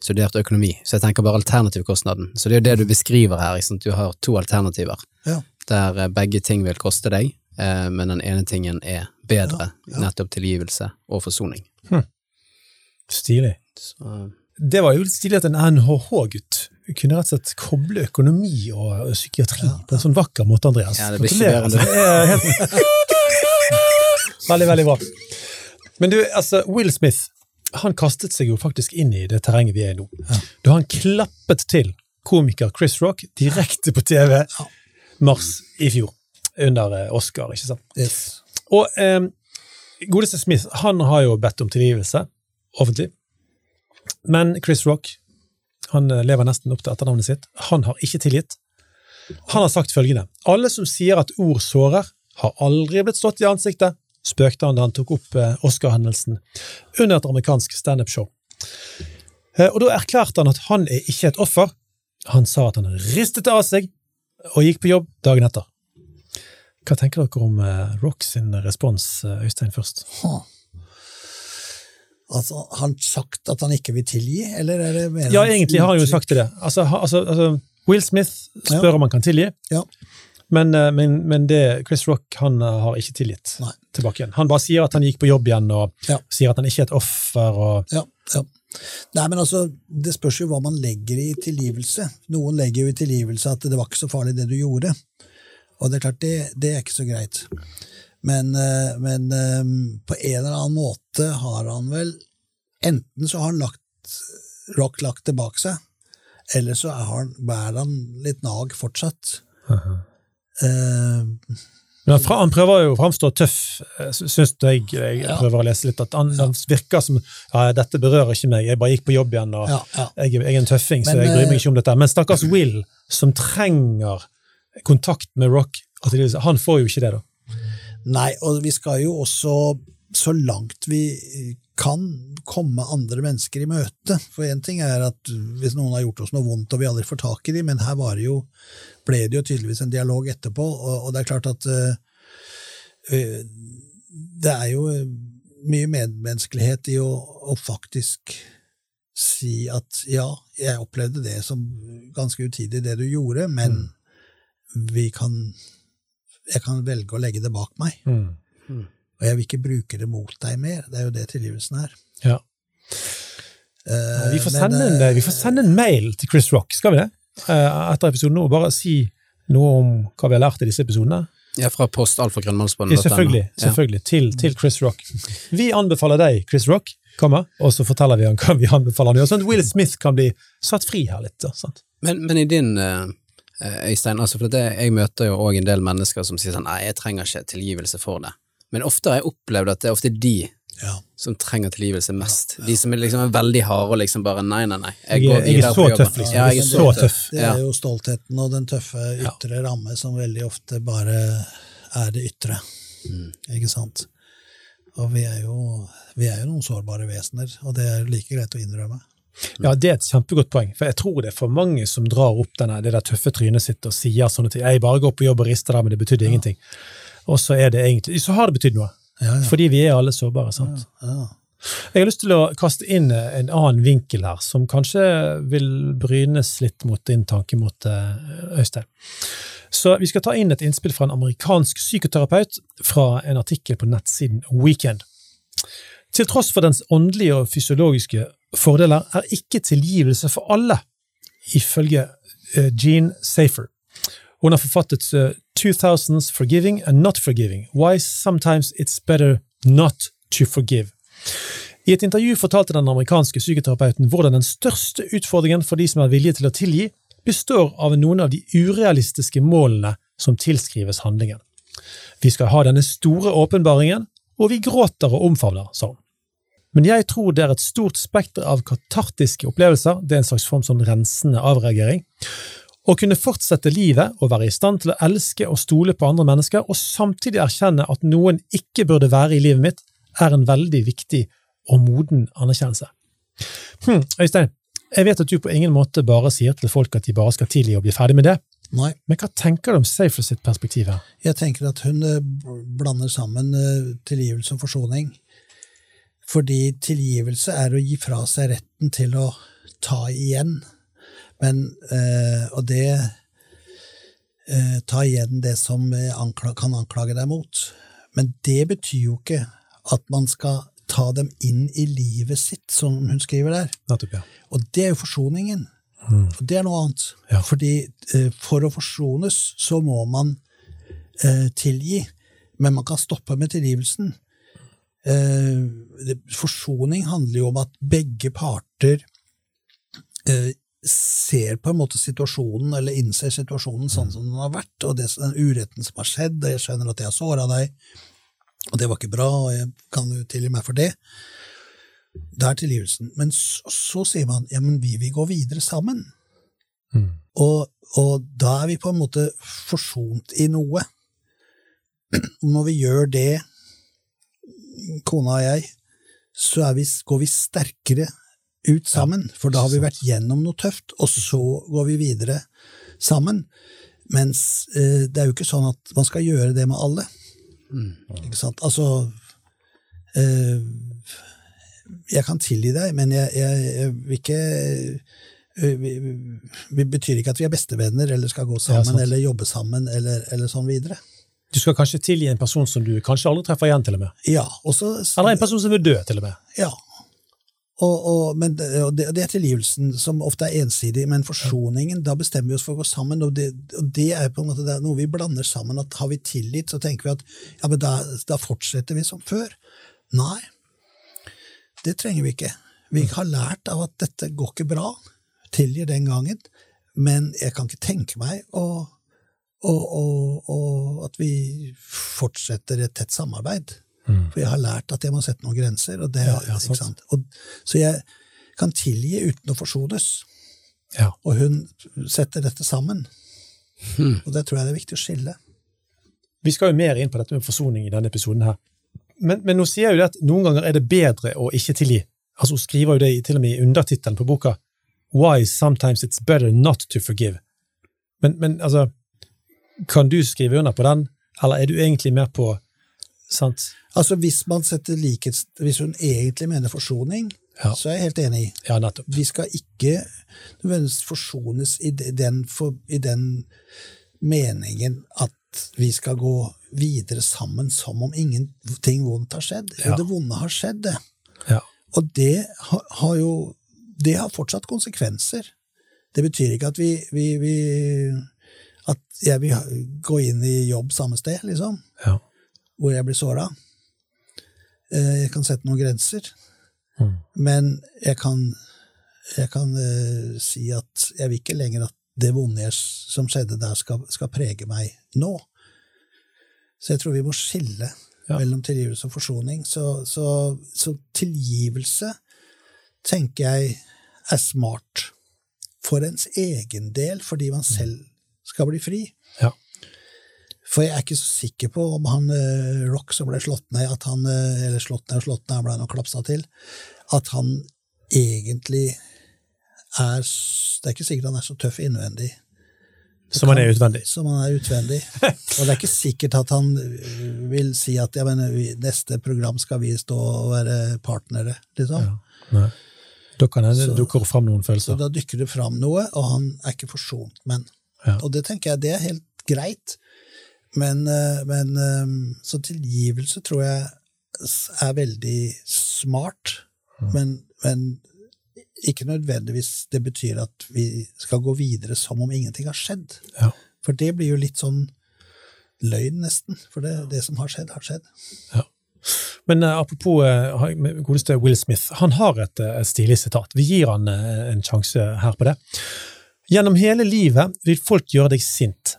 studert økonomi, så jeg tenker bare alternativkostnaden. Så det er jo det du beskriver her. Liksom. Du har to alternativer Ja. der eh, begge ting vil koste deg, eh, men den ene tingen er bedre, nettopp tilgivelse og forsoning. Stilig. Så, Det var jo litt stilig at en NHH-gutt kunne rett og slett koble økonomi og psykiatri på en sånn vakker måte, Andreas. Ja, det blir ikke veldig, veldig bra. Men du, altså, Will Smith han kastet seg jo faktisk inn i det terrenget vi er i nå. Da han klappet til komiker Chris Rock direkte på TV mars i fjor, under eh, Oscar, ikke sant? Yes. Og eh, godeste Smith han har jo bedt om tilgivelse offentlig, men Chris Rock han eh, lever nesten opp til etternavnet sitt. Han har ikke tilgitt. Han har sagt følgende Alle som sier at ord sårer, har aldri blitt slått i ansiktet, spøkte han da han tok opp eh, Oscar-hendelsen under et amerikansk standup-show. Eh, og da erklærte han at han er ikke et offer. Han sa at han ristet av seg og gikk på jobb dagen etter. Hva tenker dere om Rock sin respons, Øystein, først? Ha. Altså, har han sagt at han ikke vil tilgi, eller er det mer Ja, egentlig har han jo sagt det. Altså, altså, altså, Will Smith spør Ja. om han kan tilgi, Ja. men, eh, men, men det, Chris Rock han eh, har ikke tilgitt Nei. tilbake igjen. Han bare sier at han gikk på jobb igjen, og Ja. sier at han ikke er et offer. og Ja, ja. Nei, men altså, Det spørs jo hva man legger i tilgivelse. Noen legger jo i tilgivelse at det var ikke så farlig det du gjorde. Og det er klart, det, det er ikke så greit. Men, eh, men eh, på en eller annen måte har han vel Enten så har han lagt Rock lagt det bak seg, eller så er han, bærer han litt nag fortsatt. Uh Men han, fra, han prøver jo å framstå tøff, eh, syns jeg. Jeg Ja. prøver å lese litt at han, han virker som ja, dette berører ikke meg, jeg bare gikk på jobb igjen, og Ja, jeg, jeg er en tøffing, så Men, jeg bryr meg ikke om dette. Men stakkars Will, som trenger kontakt med Rock, han får jo ikke det, da. Nei, og vi skal jo også, så langt vi kan, komme andre mennesker i møte. For én ting er at hvis noen har gjort oss noe vondt og vi aldri får tak i dem, men her var det jo, ble det jo tydeligvis en dialog etterpå, og, og det er klart at eh, det er jo eh, mye medmenneskelighet i å, å faktisk si at ja, jeg opplevde det som ganske utidig, det du gjorde, men vi kan jeg kan velge å legge det bak meg. Mm. Og jeg vil ikke bruke det mot deg mer. Det er jo det tilgivelsen er. Ja. Uh, Vi får, men, sende en, eh, vi får sende en mail til Chris Rock, skal vi det? Uh, Etter episoden nå, bare si noe om hva vi har lært i disse episodene. Ja, fra post alfagrønnmannsbånd. Ja, selvfølgelig, selvfølgelig til, til Chris Rock. Vi anbefaler deg, Chris Rock, kommer, og så forteller vi han hva vi anbefaler han sånn at Will Smith kan bli satt fri her litt. Sant? Men, men i din, eh, Øystein, altså for det, jeg møter jo òg en del mennesker som sier sånn nei, jeg trenger ikke tilgivelse for det. Men ofte har jeg opplevd at det er ofte de Ja. som trenger tilgivelse mest. De som er liksom veldig harde og liksom bare nei, nei, nei. Jeg er- går jeg er så på tøff, liksom. Ja, jeg er så tøff. Det er jo stoltheten og den tøffe ytre ramme som veldig ofte bare er det ytre. Mm. Ikke sant? Og vi er, jo, vi er jo noen sårbare vesener, og det er like greit å innrømme. Ja, Det er et kjempegodt poeng, for jeg tror det er for mange som drar opp denne, det der tøffe trynet sitt og sier sånne ting. Jeg bare går på jobb og rister der, men det betydde ingenting. Og så det egentlig, så har det betydd noe, Ja, ja. fordi vi er alle sårbare. sant? ja. Jeg har lyst til å kaste inn en annen vinkel her, som kanskje vil brynes litt mot din tankemåte, Øystein. Så vi skal ta inn et innspill fra en amerikansk psykoterapeut fra en artikkel på nettsiden Weekend. Til tross for dens åndelige og fysiologiske fordeler er ikke tilgivelse for alle, ifølge eh, Jean Safer. Hun har forfattet eh, 2000s Forgiving and Not Forgiving, Why Sometimes It's Better Not to Forgive. I et intervju fortalte den amerikanske psykoterapeuten hvordan den største utfordringen for de som er villige til å tilgi, består av noen av de urealistiske målene som tilskrives handlingen. Vi skal ha denne store åpenbaringen, og vi gråter og omfavner, sa hun. Men jeg tror det er et stort spekter av katartiske opplevelser, det er en slags form sånn rensende avreagering. Å kunne fortsette livet og være i stand til å elske og stole på andre mennesker, og samtidig erkjenne at noen ikke burde være i livet mitt, er en veldig viktig og moden anerkjennelse. Hm, Øystein, jeg vet at du på ingen måte bare sier til folk at de bare skal tilgi og bli ferdig med det, Nei, men hva tenker du om Safer sitt perspektiv her? jeg tenker at hun eh, blander sammen eh, tilgivelse og forsoning. Fordi tilgivelse er å gi fra seg retten til å ta igjen. Men, eh, og det eh, Ta igjen det som eh, kan anklage deg mot. Men det betyr jo ikke at man skal ta dem inn i livet sitt, som hun skriver der. Nettopp, ja. Og det er jo forsoningen. Og det er noe annet. Ja. Fordi for å forsones så må man eh, tilgi, men man kan stoppe med tilgivelsen. Eh, forsoning handler jo om at begge parter eh, ser på en måte situasjonen, eller innser situasjonen sånn som den har vært, og det, den uretten som har skjedd, og jeg skjønner at jeg har såra deg, og det var ikke bra, og jeg kan jo tilgi meg for det. Det er tilgivelsen. Men så, så sier man ja, men vi vil gå videre sammen. Mm. Og, og da er vi på en måte forsont i noe. Når vi gjør det, kona og jeg, så vi, går vi sterkere ut sammen. For da har vi vært gjennom noe tøft, og så går vi videre sammen. Mens eh, det er jo ikke sånn at man skal gjøre det med alle. Ikke sant? Altså eh, Jeg kan tilgi deg, men jeg, jeg, jeg vil ikke vi, vi, vi betyr ikke at vi er bestevenner eller skal gå sammen ja, eller jobbe sammen eller, eller sånn videre. Du skal kanskje tilgi en person som du kanskje aldri treffer igjen, til og med. Ja, og så Eller en person som vil dø, til og med. Ja. Og, og, men det, og det, det er tilgivelsen, som ofte er ensidig, men forsoningen, da bestemmer vi oss for å gå sammen, og det, og det er på en måte det noe vi blander sammen. at Har vi tillit, så tenker vi at ja, men da, da fortsetter vi som før. Nei, det trenger vi ikke. Vi har lært av at dette går ikke bra. Tilgir den gangen, men jeg kan ikke tenke meg å og, og, og at vi fortsetter et tett samarbeid. Mm. For jeg har lært at jeg må sette noen grenser. Og det, Ja, ja, ikke sant. Og, så jeg kan tilgi uten å forsones. Ja. Og hun setter dette sammen. Mm. Og det tror jeg det er viktig å skille. Vi skal jo mer inn på dette med forsoning i denne episoden her. Men, men nå sier jo det at noen ganger er det bedre å ikke tilgi. Altså Hun skriver jo det til og med i undertittelen på boka. Why sometimes it's better not to forgive. Men, men altså, kan du skrive under på den, eller er du egentlig mer på sant? Altså Hvis man setter likhets... Hvis hun egentlig mener forsoning, Ja. så er jeg helt enig. Ja, nettopp. Vi skal ikke nødvendigvis forsones i den, for, i den meningen at vi skal gå videre sammen som om ingenting vondt har skjedd. Jo, Ja. det vonde har skjedd, det. Ja. Og det har, har jo Det har fortsatt konsekvenser. Det betyr ikke at vi, vi, vi At jeg vil gå inn i jobb samme sted, liksom, Ja. hvor jeg blir såra. Eh, Jeg kan sette noen grenser. Mm. Men jeg kan, jeg kan uh, si at jeg vil ikke lenger at det vonde som skjedde der, skal, skal prege meg nå. Så jeg tror vi må skille Ja. mellom tilgivelse og forsoning. Så, så, så tilgivelse tenker jeg er smart for ens egen del, fordi man selv skal bli fri. Ja. For jeg er ikke så sikker på om han eh, Rock som ble slått ned, at han, eh, eller slått ned og slått ned, han ble nok klapsa til, at han egentlig er Det er ikke sikkert han er så tøff innvendig Som han er utvendig. som han er utvendig. Og det er ikke sikkert at han øh, vil si at ja, men, neste program skal vi stå og være partnere, liksom. Ja. Da kan det dukke fram noen følelser. Så da dykker det fram noe, og han er ikke forsont med den. Ja. Og det tenker jeg det er helt greit. Men, øh, men øh, Så tilgivelse tror jeg er veldig smart, men, men ikke nødvendigvis det betyr at vi skal gå videre som om ingenting har skjedd. Ja. For det blir jo litt sånn løgn, nesten. For det, det som har skjedd, har skjedd. Men uh, apropos uh, godeste Will Smith, han har et, eh, et stilig sitat. Vi gir han uh, en sjanse her på det. Gjennom hele livet vil folk gjøre deg sint,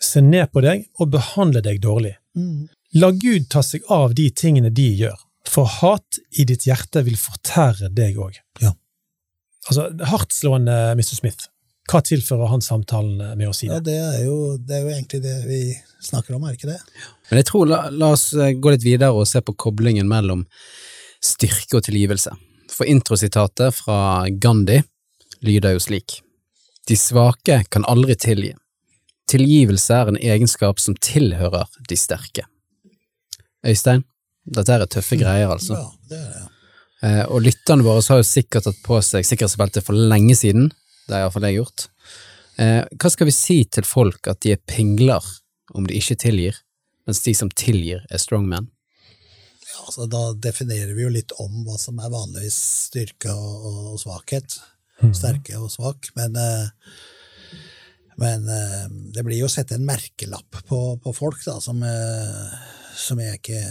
se ned på deg og behandle deg dårlig. La Gud ta seg av de tingene de gjør, for hat i ditt hjerte vil fortære deg òg. Ja. Altså, hardtslående Mr. Smith. Hva tilfører han samtalen med å si Ja, det? det er, jo, det er jo egentlig det vi snakker om, er det ikke det? Men jeg tror, la, la oss eh, gå litt videre og se på koblingen mellom styrke og tilgivelse. For intrositatet fra Gandhi lyder jo slik. De svake kan aldri tilgi. Tilgivelse er en egenskap som tilhører de sterke. Øystein, dette er tøffe greier, altså. Ja, det er det. Eh, og lytterne våre har jo sikkert tatt på seg sikkerhetsbeltet for lenge siden. Det har iallfall jeg gjort. Eh, hva skal vi si til folk at de er pingler om de ikke tilgir, mens de som tilgir, er strongmen? Ja, altså, da definerer vi jo litt om hva som er vanligvis styrke og, og svakhet. Sterke og svak. Men, eh, men eh, det blir jo å sette en merkelapp på, på folk da, som, eh, som jeg ikke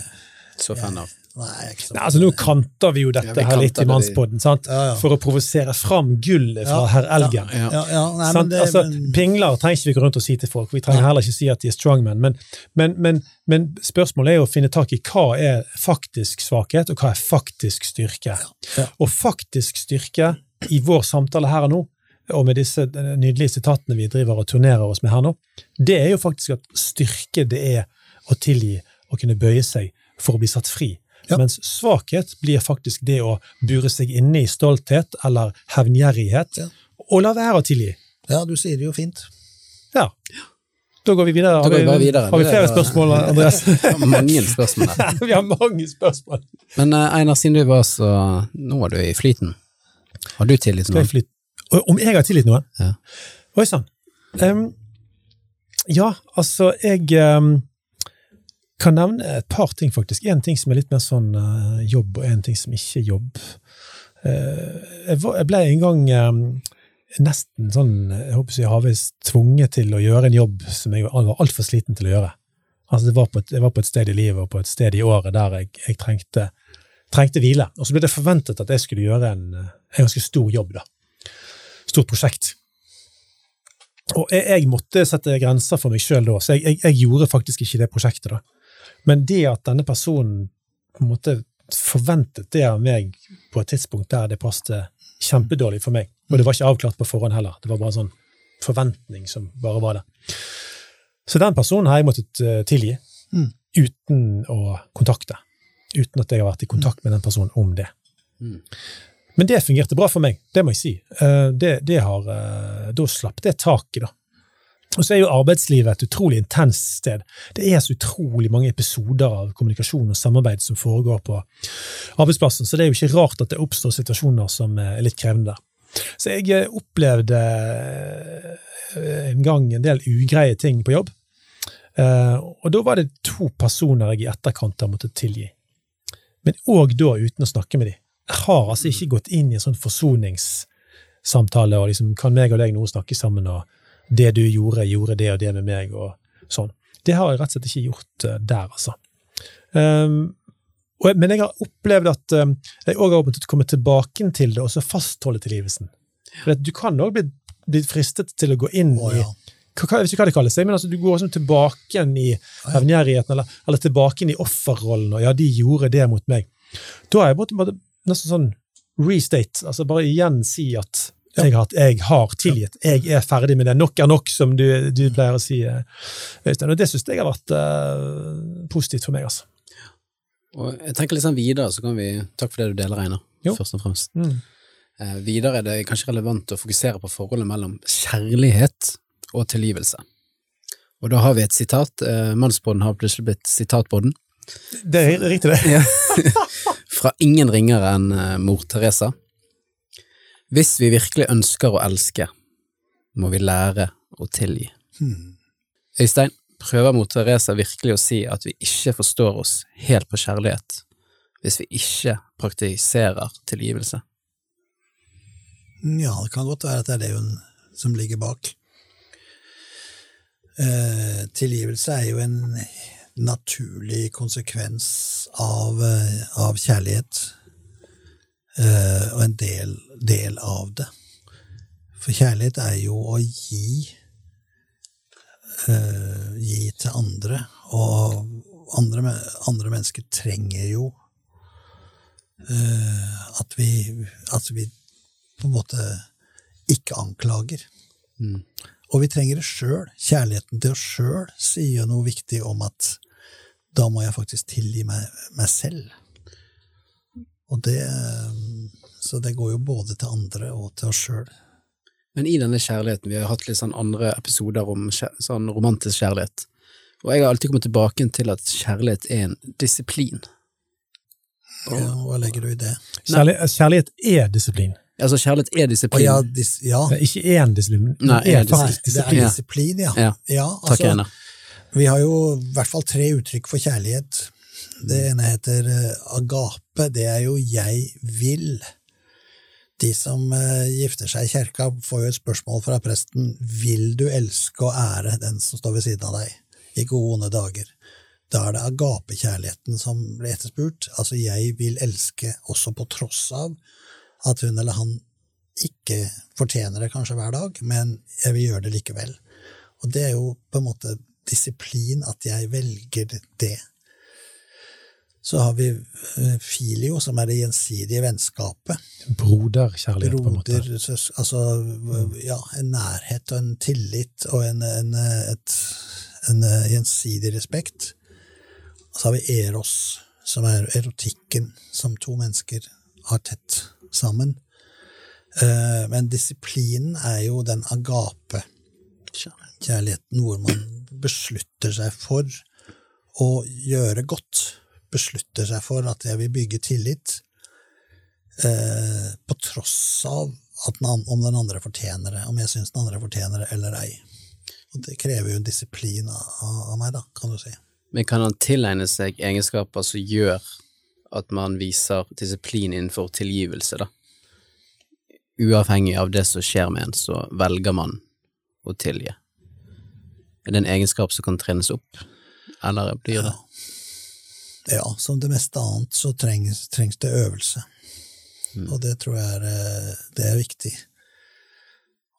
Så fan av. Nei, altså Nå kanter vi jo dette Ja, vi her litt i. Mannspodden, sant? Ja, ja. for å provosere fram gullet fra Ja, herr Elgen. Ja. Ja, ja, nei, men det, altså, men, Pingler trenger ikke vi gå rundt og si til folk, vi trenger heller ikke si at de er strongmen, men, men, men, men spørsmålet er jo å finne tak i hva er faktisk svakhet, og hva er faktisk styrke. Ja. Og faktisk styrke i vår samtale her og nå, og med disse nydelige sitatene vi driver og turnerer oss med her nå, det er jo faktisk at styrke det er å tilgi og kunne bøye seg for å bli satt fri. Ja. Mens svakhet blir faktisk det å bure seg inne i stolthet eller hevngjerrighet, Ja. og la være å tilgi. ja, du sier det jo fint. Ja. Da går vi videre. Går vi bare videre. Har vi flere spørsmål, Andreas? Mange spørsmål vi har mange spørsmål. Men eh, Einar, siden du var så Nå er du i flyten. Har du tillit til jeg noen? Og Om jeg har tilgitt noen? Ja. Oi sann. Um, ja, altså, jeg um, kan nevne et par ting, faktisk. En ting som er litt mer sånn uh, jobb, og en ting som ikke er jobb. Uh, jeg, var, jeg ble en gang um, nesten sånn, jeg håper jeg har tvunget til å gjøre en jobb som jeg var altfor sliten til å gjøre. Altså, det var på et, jeg var på et sted i livet og på et sted i året der jeg, jeg trengte, trengte hvile. Og så ble det forventet at jeg skulle gjøre en, en ganske stor jobb, da. Stort prosjekt. Og jeg, jeg, måtte sette grenser for meg sjøl da, så jeg, jeg, jeg, gjorde faktisk ikke det prosjektet. da. Men det at denne personen på en måte forventet det av meg på et tidspunkt der det passet kjempedårlig for meg, og det var ikke avklart på forhånd heller, det var bare en sånn forventning som bare var der. Så den personen har jeg måttet uh, tilgi, mm. uten å kontakte. Uten at jeg har vært i kontakt med den personen om det. Mm. Men det fungerte bra for meg, det må jeg si. Uh, det, det har, uh, da slapp det taket, da. Og så er jo arbeidslivet et utrolig intenst sted. Det er så utrolig mange episoder av kommunikasjon og samarbeid som foregår på arbeidsplassen, så det er jo ikke rart at det oppstår situasjoner som er litt krevende der. Så jeg eh, opplevde eh, en gang en del ugreie ting på jobb, eh, og da var det to personer jeg i etterkant har måttet tilgi. Men òg da uten å snakke med dem. Jeg har altså ikke gått inn i en sånn forsoningssamtale og liksom kan meg og deg nå snakke sammen og det du gjorde, gjorde det og det med meg, og sånn. Det har jeg rett og slett ikke gjort uh, der, altså. Um, og, men jeg har opplevd at um, jeg òg har måttet komme tilbake til det, og så fastholde tilgivelsen. For Du kan òg bli, bli, fristet til å gå inn oh, ja. i jeg vet ikke hva det kalles, men altså, du går sånn tilbake igjen i hevngjerrigheten, eller, eller, tilbake inn i offerrollen, og ja, de gjorde det mot meg. Da har jeg måttet nesten sånn restate, altså bare igjen si at jeg har, jeg har, tilgitt. Jeg er ferdig med det. Nok er nok, som du, du pleier å si, eh, Øystein. Og det syns jeg har vært uh, positivt for meg. altså. Og jeg tenker litt sånn videre, så kan vi Takk for det du deler, Einar, først og fremst. Mm. Eh, videre er det kanskje relevant å fokusere på forholdet mellom kjærlighet og tilgivelse. Og da har vi et sitat. Eh, Mannsbåten har plutselig blitt sitatbåden. Det er riktig, det. Fra ingen ringere enn eh, mor Teresa. Hvis vi virkelig ønsker å elske, må vi lære å tilgi. Hmm. Øystein, prøver mor Teresa virkelig å si at vi ikke forstår oss helt på kjærlighet hvis vi ikke praktiserer tilgivelse? Ja, det kan godt være at det er det hun som ligger bak. Eh, tilgivelse er jo en naturlig konsekvens av, eh, av kjærlighet. Eh, og en del, del, av det. For kjærlighet er jo å gi uh, Gi til andre. Og andre, andre mennesker trenger jo uh, at, vi, at vi på en måte ikke anklager. Mm. Og vi trenger det sjøl. Kjærligheten til oss sjøl sier noe viktig om at da må jeg faktisk tilgi meg, meg selv. Og det Så det går jo både til andre og til oss sjøl. Men i denne kjærligheten, vi har hatt litt sånn andre episoder om sånn romantisk kjærlighet, og jeg har alltid kommet tilbake til at kjærlighet er en disiplin. Og, ja, hva legger du i det? Kjærlighet, kjærlighet er disiplin. Altså, kjærlighet er disiplin. Ja, dis, ja. Ikke én disiplin, Nei, det er disiplin. Det er disiplin, ja. ja. ja altså, Takk, Einar. Vi har jo i hvert fall tre uttrykk for kjærlighet. Det ene heter eh, agape. Det er jo 'jeg vil'. De som eh, gifter seg i kjerka, får jo et spørsmål fra presten 'Vil du elske og ære den som står ved siden av deg i gode onde dager?' Da er det agapekjærligheten som blir etterspurt. Altså 'jeg vil elske også på tross av at hun eller han ikke fortjener det kanskje hver dag, men jeg vil gjøre det likevel'. Og det er jo på en måte disiplin at jeg velger det så har vi eh, filio, som er det gjensidige vennskapet. Broderkjærlighet, Broder, på en måte. Altså, ja, en nærhet og en tillit og en, en, et, en eh, gjensidig respekt. Og så har vi eros, som er erotikken som to mennesker har tett sammen. Eh, men disiplinen er jo den agape kjærligheten, hvor man beslutter seg for å gjøre godt beslutter seg for at jeg vil bygge tillit, eh, på tross av den, om den andre fortjener det, om jeg syns den andre fortjener det eller ei. Og det krever jo en disiplin av, av meg, da, kan du si. Men kan han tilegne seg egenskaper som gjør at man viser disiplin innenfor tilgivelse, da? Uavhengig av det som skjer med en, så velger man å tilgi. Er det en egenskap som kan trenes opp, eller blir det? Ja. Ja, som det meste annet så trengs, trengs det øvelse. Mm. Og det tror jeg er, eh, det er viktig.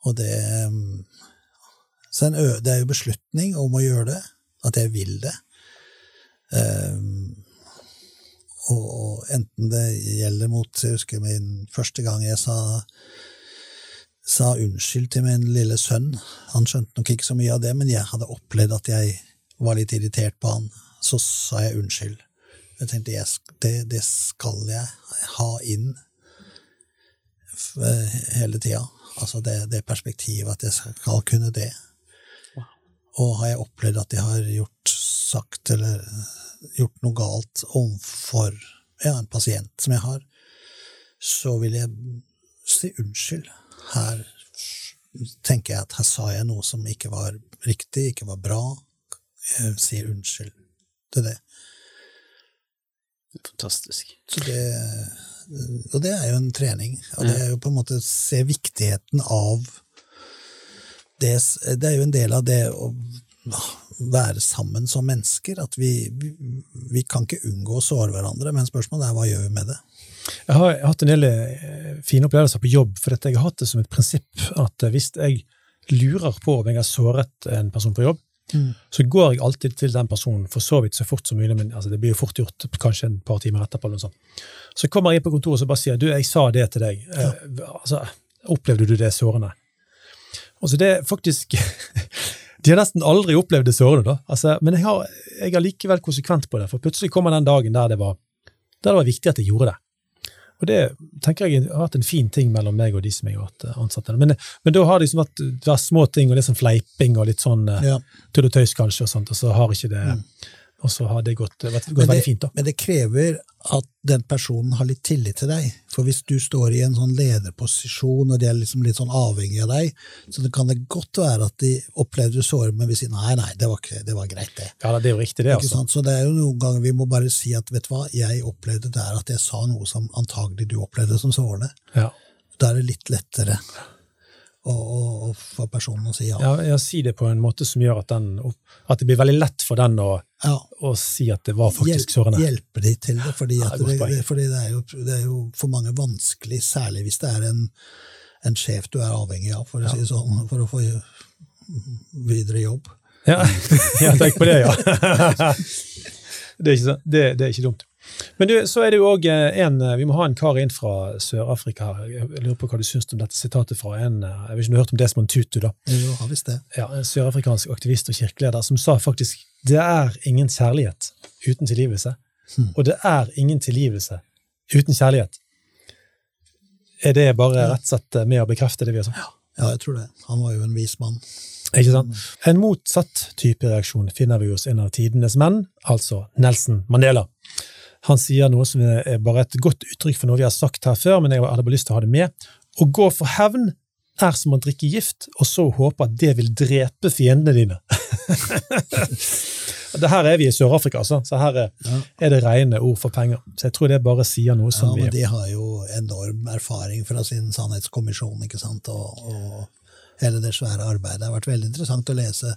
Og det mm, det er jo beslutning om å gjøre det, at jeg vil det. Um, og, enten det gjelder mot Jeg husker min første gang jeg sa, sa unnskyld til min lille sønn. Han skjønte nok ikke så mye av det, men jeg hadde opplevd at jeg var litt irritert på han. Så sa jeg unnskyld. Jeg tenkte jeg, det, det skal jeg ha inn hele tida. Altså det, det, perspektivet at jeg skal kunne det. Og har jeg opplevd at jeg har gjort sagt eller gjort noe galt overfor ja, en pasient som jeg har, så vil jeg si unnskyld. Her tenker jeg at her sa jeg noe som ikke var riktig, ikke var bra. Jeg sier unnskyld til det. Fantastisk. Så det, og det er jo en trening. Og det er jo på en måte å se viktigheten av det, det er jo en del av det å være sammen som mennesker. At vi, vi, vi, kan ikke unngå å såre hverandre, men spørsmålet er hva gjør vi med det? Jeg har, jeg har hatt en del eh, fine opplevelser på jobb, for jeg har hatt det som et prinsipp at eh, hvis jeg lurer på om jeg har såret en person på jobb, mm. så går jeg alltid til den personen for så vidt så fort som mulig. men altså, Det blir jo fort gjort, kanskje en par timer etterpå. eller noe sånt. Så kommer jeg inn på kontoret og bare sier du, jeg sa det til deg. Ja. Eh, altså, Opplevde du det sårende? Altså det er faktisk De har nesten aldri opplevd det sårende, da. Altså, men jeg har, jeg har, likevel konsekvent på det, for plutselig kommer den dagen der det var, der det var viktig at jeg gjorde det. Og det tenker jeg har vært en fin ting mellom meg og de som jeg har vært ansatt. Men, men da har det liksom vært, det små ting og litt sånn fleiping og litt sånn ja. tull og tøys, kanskje, og sånt, og så har ikke det mm. Og så har det gått, gått det, veldig fint. da. Men det krever at den personen har litt tillit til deg. For hvis du står i en sånn lederposisjon, og de er liksom litt sånn avhengig av deg, så det kan det godt være at de opplevde såret, men vi sier nei, nei, det var, ikke, det var greit, det. Ja, det er jo riktig, det. altså. Så det er jo noen ganger vi må bare si at vet du hva, jeg opplevde der at jeg sa noe som antagelig du opplevde som sårende. Ja. Da er det litt lettere og, og, og for personen å si ja. ja. Ja, Si det på en måte som gjør at, den, at det blir veldig lett for den å, ja. å si at det var faktisk sårende. Hjelpe de til det, fordi, ja, det, det, fordi det, er jo, det, er jo, for mange vanskelig, særlig hvis det er en, en sjef du er avhengig av, for å si sånn, for å få videre jobb. Ja, tenk på det, ja. det, er ikke, det, det er ikke dumt. Men du, så er det jo òg eh, en eh, Vi må ha en kar inn fra Sør-Afrika. Jeg lurer på hva du syns om dette sitatet fra en eh, Jeg vet ikke om du har hørt om Desmond Tutu? da? Jo, har visst det. Ja, En sørafrikansk aktivist og kirkeleder som sa faktisk det er ingen kjærlighet uten tilgivelse. Hmm. Og det er ingen tilgivelse uten kjærlighet. Er det bare rett og slett med å bekrefte det vi har sagt? Ja. ja, jeg tror det. Han var jo en vis mann. Ikke sant? En motsatt type reaksjon finner vi hos en av tidenes menn, altså Nelson Mandela. Han sier noe som er bare et godt uttrykk for noe vi har sagt her før, men jeg hadde bare lyst til å ha det med. Å gå for hevn er som å drikke gift, og så håpe at det vil drepe fiendene dine. det her er vi i Sør-Afrika, altså. så her er, ja. er, det rene ord for penger. Så jeg tror det bare sier noe som ja, men De har jo enorm erfaring fra sin sannhetskommisjon, ikke sant, og, og hele det svære arbeidet. Det har vært veldig interessant å lese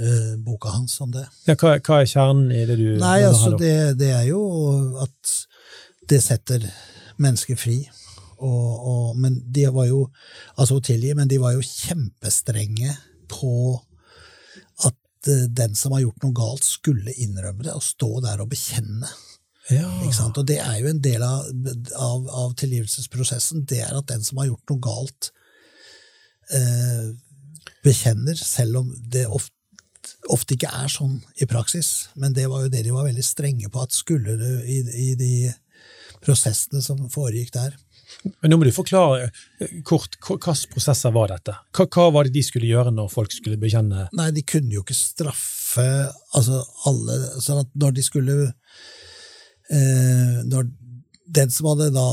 uh, boka hans om det. Ja, hva, hva, er kjernen i det du Nei, altså, det, det, er jo at det setter mennesker fri. Og, og, men de var jo altså å tilgi, men de var jo kjempestrenge på at uh, den som har gjort noe galt, skulle innrømme det og stå der og bekjenne. Ja. Og det er jo en del av, av, av, tilgivelsesprosessen. Det er at den som har gjort noe galt, eh, bekjenner, selv om det ofte ofte ikke er sånn i praksis, men det var jo det de var veldig strenge på, at skulle du i, i de prosessene som foregikk der. Men nå må du forklare kort, hvilke prosesser var dette? Hva, hva, var det de skulle gjøre når folk skulle bekjenne Nei, de kunne jo ikke straffe altså alle sånn at når de skulle eh, Når den som hadde da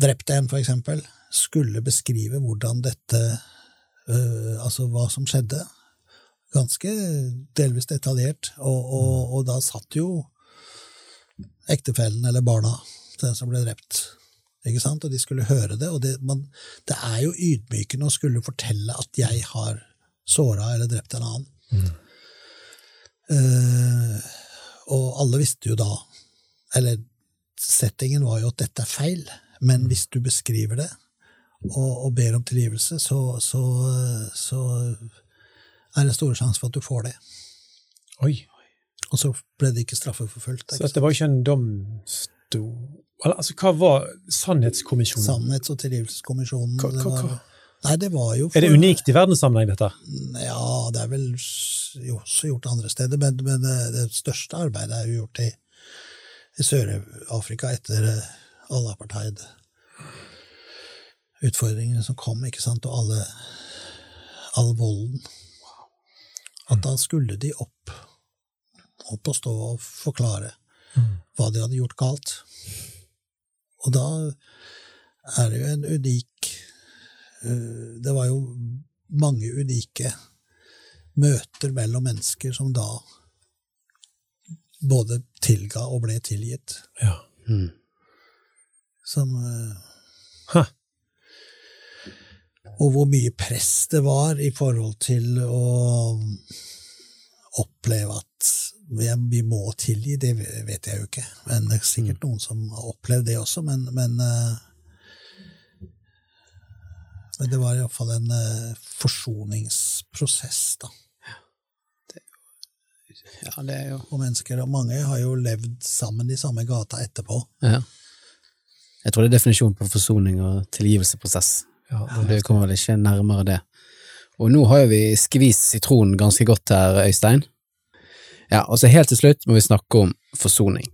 drept en, for eksempel, skulle beskrive hvordan dette eh, Altså hva som skjedde, ganske delvis detaljert. Og, og, og da satt jo ektefellen eller barna til den som ble drept. Ikke sant? Og de skulle høre det. Og det, man, det er jo ydmykende å skulle fortelle at jeg har såra eller drept en annen. Mm. Uh, og alle visste jo da Eller settingen var jo at dette er feil. Men hvis du beskriver det og, og ber om tilgivelse, så, så, så er det stor sjanse for at du får det. Oi. Og så ble det ikke straffeforfulgt. Så dette var ikke en domstol altså, Hva var Sannhetskommisjonen? Sannhets- og tilgivelseskommisjonen. Hva- hva- hva- Nei, det var jo Er det unikt i verdenssammenheng, dette? Ja, det er vel jo også gjort andre steder, men, men det, det største arbeidet er jo gjort i, i Sør-Afrika etter eh, alle apartheid-utfordringene som kom, ikke sant, og alle, all volden. At da skulle de opp, opp og stå og forklare hva de hadde gjort galt. Og da er det jo en unik eh, Det var jo mange unike møter mellom mennesker som da både tilga og ble tilgitt. Ja. Mm. Som eh, Ha. Og hvor mye press det var i forhold til å oppleve at vi, må tilgi, det vet jeg jo ikke. Men det er sikkert noen som har opplevd det også, men, men eh, Men det var iallfall en eh, forsoningsprosess, da. Ja, det er jo Og mennesker, og mange har jo levd sammen i samme gata etterpå. ja. Jeg tror det er definisjonen på forsoning og tilgivelseprosess. Ja, Det kommer vel ikke nærmere det. Og nå har jo vi skvist sitronen ganske godt her, Øystein. Ja, og så helt til slutt må vi snakke om forsoning.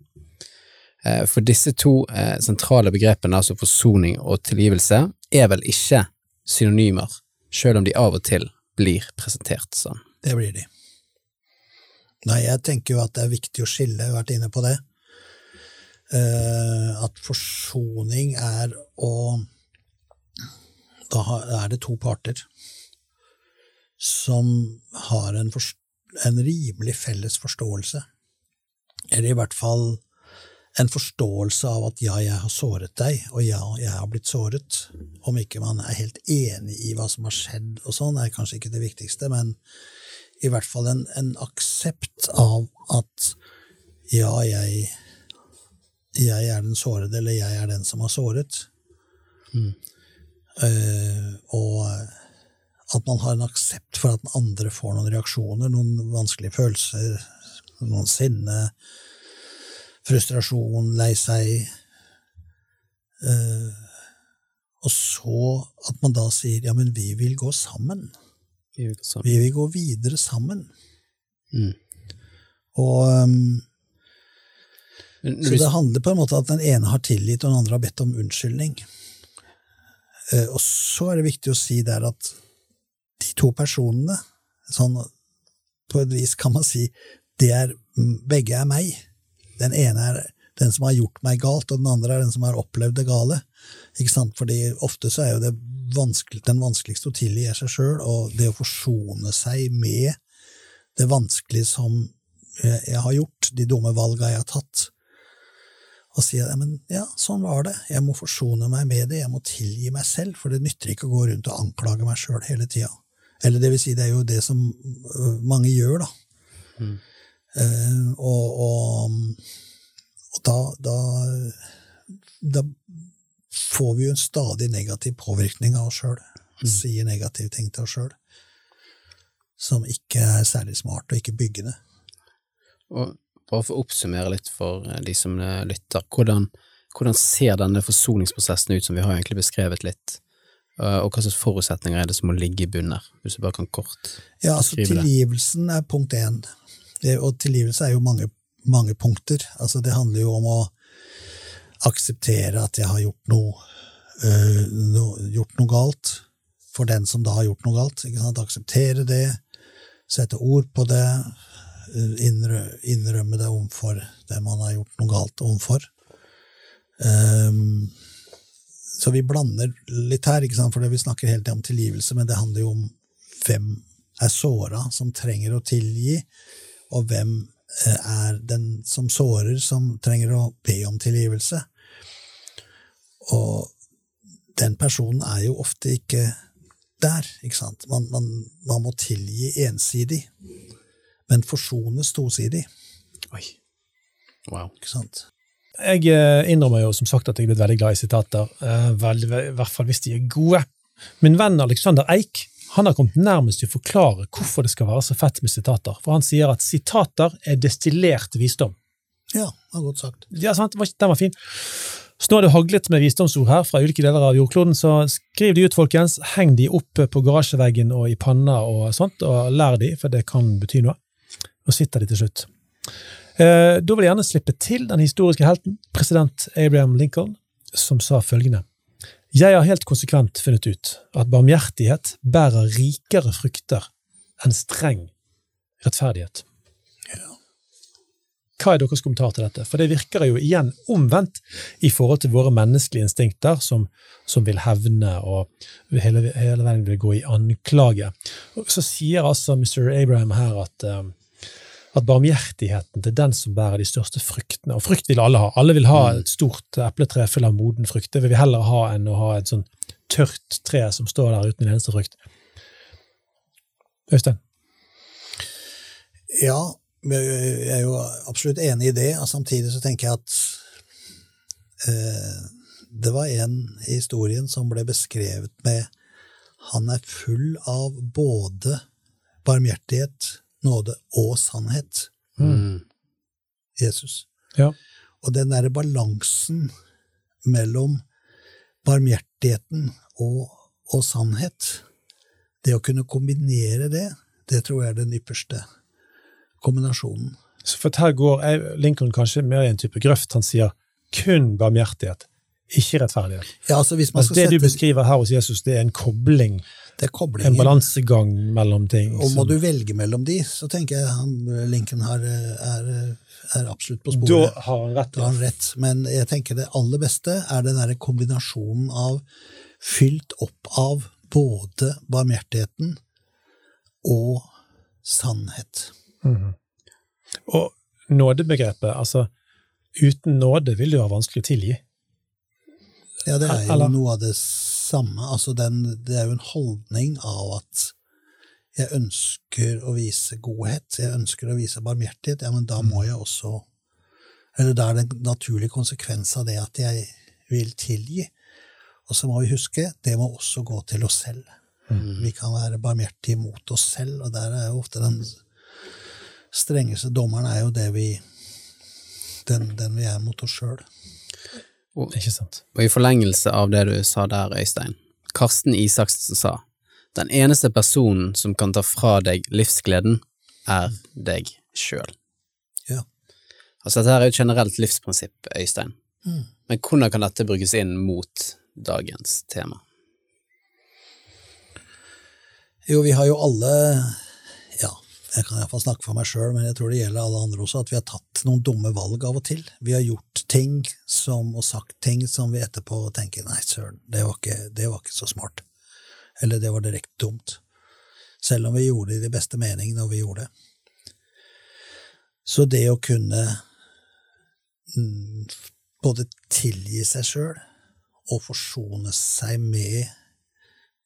Eh, For disse to eh, sentrale begrepene, altså forsoning og tilgivelse, er vel ikke synonymer, selv om de av og til blir presentert sånn. Det blir de. Nei, jeg tenker jo at det er viktig å skille, jeg har vært inne på det. Eh, at forsoning er å Da er det to parter som har en, en rimelig felles forståelse. Eller i hvert fall en forståelse av at ja, jeg har såret deg, og ja, jeg har blitt såret. Om ikke man er helt enig i hva som har skjedd og sånn, er kanskje ikke det viktigste, men i hvert fall en, en aksept av at ja, jeg, jeg er den sårede, eller jeg er den som har såret. Eh, og at man har en aksept for at den andre får noen reaksjoner, noen vanskelige følelser, noen sinne, frustrasjon, lei seg. Eh, og så at man da sier ja, men vi vil gå sammen. Sånn. Vi vil gå videre sammen. Mm. Og um, Så det handler på en måte at den ene har tilgitt, og den andre har bedt om unnskyldning. Eh, og så er det viktig å si der at de to personene, sånn på et vis kan man si, det er, begge er meg. Den ene er den som har gjort meg galt, og den andre er den som har opplevd det gale. Ikke sant? Fordi ofte så er jo det vanskelig, den vanskeligste å tilgi seg sjøl, og det å forsone seg med det vanskelige som jeg jeg har gjort, de dumme valga jeg har tatt, og si at ja, sånn var det, jeg må forsone meg med det, jeg må tilgi meg selv, for det nytter ikke å gå rundt og anklage meg sjøl hele tida. Eller det vil si, det er jo det som øh, mange gjør, da. Eh, og, og, og da, da, da får vi jo en stadig negativ påvirkning av oss sjøl. Sier negative ting til oss sjøl. Som ikke er særlig smart, og ikke byggende. Og bare for å oppsummere litt for eh, de som eh, lytter, hvordan, hvordan ser denne forsoningsprosessen ut, som vi har egentlig beskrevet litt, Eh, og hva slags forutsetninger er det som må ligge i bunnen her, hvis du bare kan kort Ja, altså tilgivelsen er punkt én. Og tilgivelse er jo mange, mange punkter. Altså det handler jo om å akseptere at jeg har gjort noe, øh, no, gjort noe galt, for den som da har gjort noe galt. Akseptere det, sette ord på det, innrømme det overfor det man har gjort noe galt overfor. Um, så vi blander litt her, ikke sant? for vi snakker hele tiden om tilgivelse, men det handler jo om hvem er såra, som trenger å tilgi, og hvem eh, er den som sårer, som trenger å be om tilgivelse. Og den personen er jo ofte ikke der, ikke sant. Man, man, man må tilgi ensidig, men forsones tosidig, Oi. Wow. ikke sant. Jeg eh, innrømmer jo som sagt at jeg er blitt veldig glad i sitater, vel, I hvert fall hvis de er gode. Min venn Alexander Eik han har kommet nærmest til å forklare hvorfor det skal være så fett med sitater. For han sier at sitater er destillert visdom. Ja, det var godt sagt. Ja, sant? Den var fin. Så nå har det haglet med visdomsord her fra ulike deler av jordkloden, så skriv de ut, folkens. Heng de opp på garasjeveggen og i panna og sånt, og lær de, for det kan bety noe. Og sitter de til slutt. Eh, da vil jeg gjerne slippe til den historiske helten, president Abraham Lincoln, som sa følgende. Jeg har helt konsekvent funnet ut at barmhjertighet bærer rikere frukter enn streng rettferdighet. Hva er deres kommentar til dette? For det virker jo igjen omvendt i forhold til våre menneskelige instinkter, som, som vil hevne og hele, hele, veien vil gå i anklage. Så sier altså Mr. Abraham her at, um, at barmhjertigheten til den som bærer de største fruktene Og frukt vil alle ha. Alle vil ha mm. et stort epletre full av moden frukt. Det vil vi heller ha enn å ha et sånn tørt tre som står der uten en eneste frukt. Øystein? Ja, jeg er jo absolutt enig i det, og samtidig så tenker jeg at eh, det var en i historien som ble beskrevet med han er full av både barmhjertighet, nåde og sannhet. Mm. Jesus. Ja. Og den derre balansen mellom barmhjertigheten og, og, sannhet, det å kunne kombinere det, det tror jeg er den ypperste kombinasjonen. Så for her går Lincoln kanskje mer i en type grøft. Han sier kun barmhjertighet, ikke rettferdighet. Ja, altså hvis man skal det sette... du beskriver her hos Jesus, det er en kobling. Det er En balansegang mellom ting. Og må som... du velge mellom de, så tenker jeg han, Lincoln her er, er, absolutt på sporet. Da har han rett. Da har han rett. Men jeg tenker det aller beste er den derre kombinasjonen av fylt opp av både barmhjertigheten og sannhet. Mm. Og nådebegrepet, altså uten nåde vil det jo være vanskelig å tilgi. Ja, det er jo Eller? noe av det samme. Altså den, det er jo en holdning av at jeg ønsker å vise godhet, jeg ønsker å vise barmhjertighet, ja, men da må jeg også Eller da er det en naturlig konsekvens av det at jeg vil tilgi. Og så må vi huske, det må også gå til oss selv. Mm. Vi kan være barmhjertige mot oss selv, og der er jo ofte den strengeste dommeren er jo det vi den, den vi er mot oss sjøl. Ikke sant. Og i forlengelse av det du sa der, Øystein, Karsten Isaksen sa den eneste personen som kan ta fra deg livsgleden, er deg sjøl. Ja. Altså, dette er jo et generelt livsprinsipp, Øystein. Mm. Men hvordan kan dette brukes inn mot dagens tema? Jo, vi har jo alle jeg kan iallfall snakke for meg sjøl, men jeg tror det gjelder alle andre også, at vi har tatt noen dumme valg av og til. Vi har gjort ting som, og sagt ting som vi etterpå tenker nei, søren, det, det, var ikke så smart. Eller det var direkte dumt. Selv om vi gjorde det i de beste mening når vi gjorde det. Så det å kunne mm, både tilgi seg sjøl og forsone seg med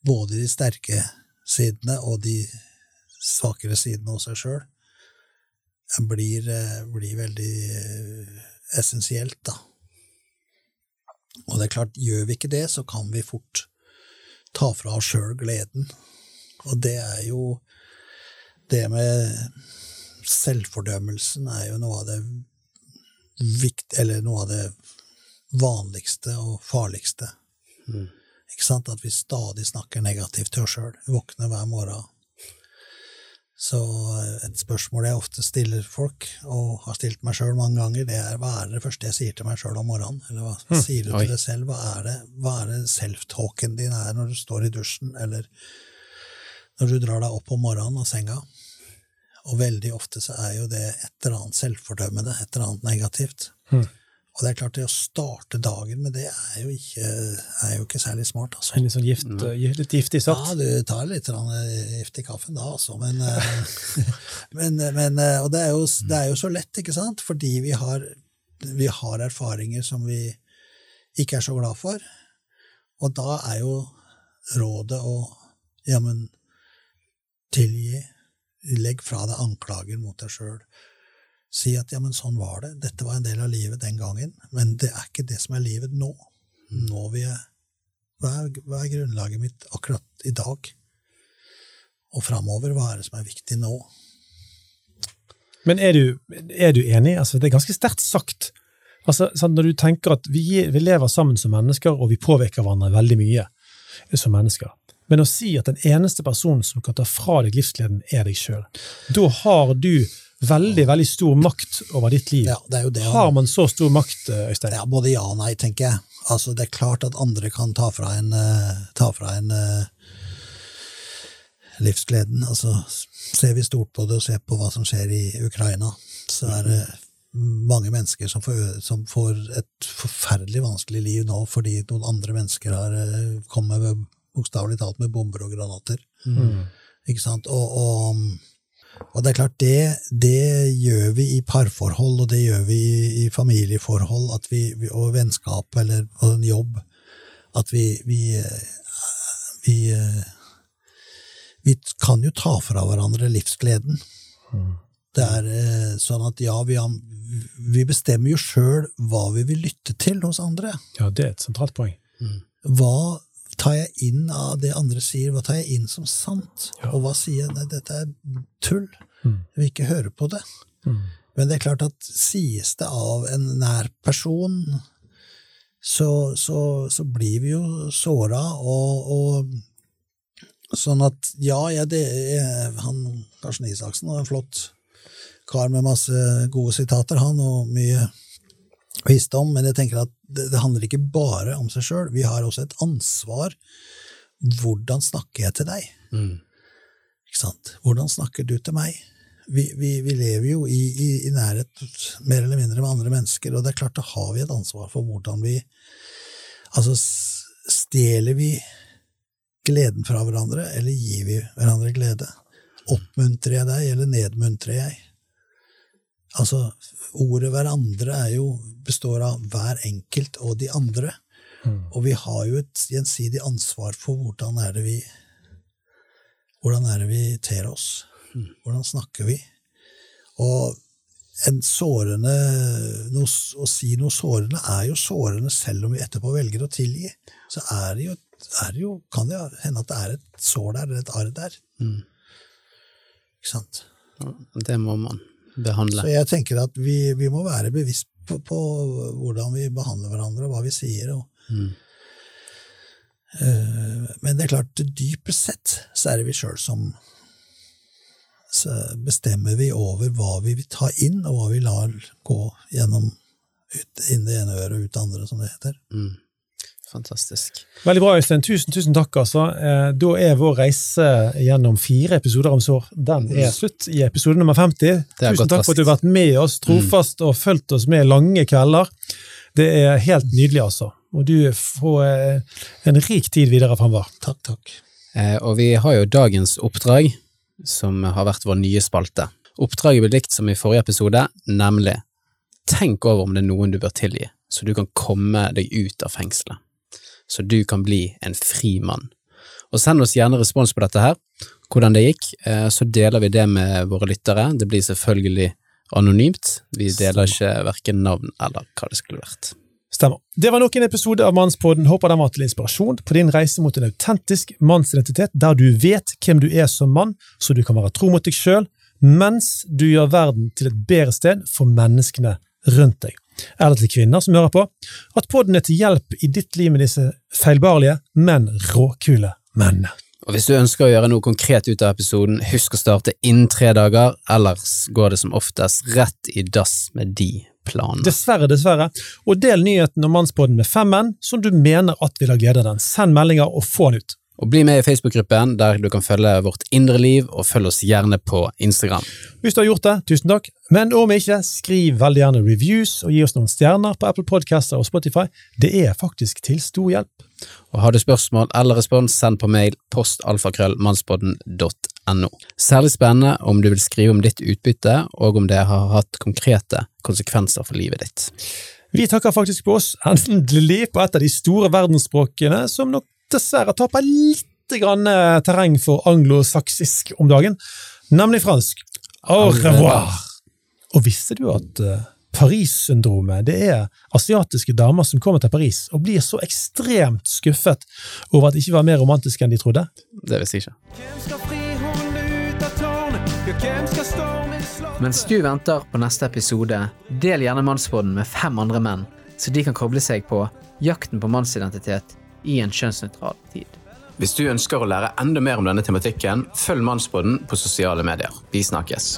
både de sterke sidene og de svakere siden av seg sjøl, blir, eh, blir, veldig eh, essensielt, da. Og det er klart, gjør vi ikke det, så kan vi fort ta fra oss sjøl gleden. Og det er jo Det med selvfordømmelsen er jo noe av det vikt, eller noe av det vanligste og farligste. Mm. Ikke sant? At vi stadig snakker negativt til oss sjøl. Våkner hver morgen så eh, et spørsmål jeg ofte stiller folk, og har stilt meg sjøl mange ganger, det er hva er det første jeg sier til meg sjøl om morgenen? Eller hva hm, sier du til deg selv? Hva er det, hva er det self-talken din er når du står i dusjen, eller når du drar deg opp om morgenen av senga? Og veldig ofte så er jo det et eller annet selvfordømmende, et eller annet negativt. Mm. Og det er klart, det å starte dagen med det er jo ikke, er jo ikke særlig smart. altså. Litt sånn gift, mm. litt giftig saft? Ja, du tar litt gift i kaffen da, altså. Men, eh, men, men eh, Og det er, jo, det er, jo, så lett, ikke sant? Fordi vi har, vi har erfaringer som vi ikke er så glad for. Og da er jo rådet å ja, men tilgi. Legg fra deg anklager mot deg sjøl si at ja, men sånn var det, dette var en del av livet den gangen, men det er ikke det som er livet nå. Nå vil jeg hva er, hva er grunnlaget mitt akkurat i dag? og framover? Hva er det som er viktig nå? Men er du, er du enig? Altså, det er ganske sterkt sagt. Altså, når du tenker at vi, vi, lever sammen som mennesker, og vi påvirker hverandre veldig mye som mennesker. Men å si at den eneste personen som kan ta fra deg livsgleden, er deg sjøl, da har du veldig veldig stor makt over ditt liv. Ja, det er jo det, har man så stor makt, Øystein? Ja, Både ja og nei, tenker jeg. Altså, Det er klart at andre kan ta fra en, uh, ta fra en uh, livsgleden. Altså, Ser vi stort på det og ser på hva som skjer i Ukraina, så er det mange mennesker som får, som får, et forferdelig vanskelig liv nå fordi noen andre mennesker har uh, kommet med bokstavelig talt med bomber og granater. Mm. Ikke sant? Og, og, og, det er klart, det, det, gjør vi i parforhold, og det gjør vi i, i familieforhold vi, og vennskap eller og en jobb. At vi, vi, vi vi kan jo ta fra hverandre livsgleden. Mm. Det er eh, sånn at ja, vi, vi bestemmer jo sjøl hva vi vil lytte til hos andre. Ja, det er et sentralt poeng. Mm. Hva tar jeg inn av det andre sier? Hva tar jeg inn som sant? Ja. Og hva sier jeg? Nei, dette er tull. Mm. Jeg vil ikke høre på det. Mm. Men det er klart at sies det av en nær person, så, så, så blir vi jo såra, og, og Sånn at ja, jeg, det jeg, han Karsten Isaksen er en flott kar med masse gode sitater, han, og mye visdom, men jeg tenker at det, det handler ikke bare om seg sjøl. Vi har også et ansvar. Hvordan snakker jeg til deg? Mm. Ikke sant? Hvordan snakker du til meg? Vi, vi, vi lever jo i, i, i, nærhet mer eller mindre med andre mennesker, og det er klart da har vi et ansvar for hvordan vi Altså, stjeler vi gleden fra hverandre, eller gir vi hverandre glede? Oppmuntrer jeg deg, eller nedmuntrer jeg? Altså, ordet 'hverandre' er jo, består av hver enkelt og de andre. Mm. Og vi har jo et gjensidig ansvar for hvordan er det vi hvordan er det vi ter oss? Mm. Hvordan snakker vi? Og en sårende noe, Å si noe sårende er jo sårende selv om vi etterpå velger å tilgi. Så er det jo det jo, kan det hende at det er et sår der, eller et arr der. Mm. Ikke sant? det må man behandle. Så jeg tenker at vi, vi må være bevisst på, på, hvordan vi behandler hverandre, og hva vi sier. Og, mm. uh, men det er klart, dypest sett så er det vi sjøl som så bestemmer vi over hva vi vil ta inn, og hva vi lar gå gjennom ut, inn det ene øret og ut det andre, som det heter. Mm. Fantastisk. Veldig bra, Øystein. Tusen tusen takk. altså. Eh, da er vår reise gjennom fire episoder om sår den er slutt i episode nummer 50. Tusen takk for at du har vært med oss trofast og fulgt oss med lange kvelder. Det er helt nydelig, altså. Og du får eh, en rik tid videre fremover. Takk, takk. Eh, og vi har jo dagens oppdrag, som har vært vår nye spalte. Oppdraget blir likt som i forrige episode, nemlig tenk over om det er noen du bør tilgi, så du kan komme deg ut av fengselet så du kan bli en fri mann. Og Send oss gjerne respons på dette her, hvordan det gikk, eh, så deler vi det med våre lyttere. Det blir selvfølgelig anonymt, vi deler ikke verken navn eller hva det skulle vært. Stemmer. Det var nok en episode av Mannspodden. Håper den var til inspirasjon på din reise mot en autentisk mannsidentitet, der du vet hvem du er som mann, så du kan være tro mot deg sjøl, mens du gjør verden til et bedre sted for menneskene rundt deg eller til kvinner som hører på, at podden er til hjelp i ditt liv med disse feilbarlige, men råkule mennene. Og Hvis du ønsker å gjøre noe konkret ut av episoden, husk å starte innen tre dager, ellers går det som oftest rett i dass med de planene. Dessverre, dessverre. Og del nyheten om Mannspodden med fem menn som du mener at vil ha glede av den. Send meldinger og få den ut. Og Bli med i Facebook-gruppen, der du kan følge vårt indre liv, og følg oss gjerne på Instagram. Hvis du har gjort det, tusen takk. Men om ikke, skriv veldig gjerne reviews, og gi oss noen stjerner på Apple Podcaster og Spotify. Det er faktisk til stor hjelp. Og Har du spørsmål eller respons, send på mail postalfakrøllmannspodden.no. Særlig spennende om du vil skrive om ditt utbytte, og om det har hatt konkrete konsekvenser for livet ditt. Vi takker faktisk på oss endelig på et av de store verdensspråkene som nok dessverre taper litt grann eh, terreng for anglosaksisk om dagen, nemlig fransk. Au revoir! Og visste du at uh, Paris-syndromet det er asiatiske damer som kommer til Paris og blir så ekstremt skuffet over at det ikke var mer romantisk enn de trodde? Det visste jeg ikke. Mens du venter på neste episode, del gjerne Mannsbåten med fem andre menn, så de kan koble seg på jakten på mannsidentitet i en kjønnsnøytral tid. Hvis du ønsker å lære enda mer om denne tematikken, følg Mannsbåten på sosiale medier. Vi snakkes.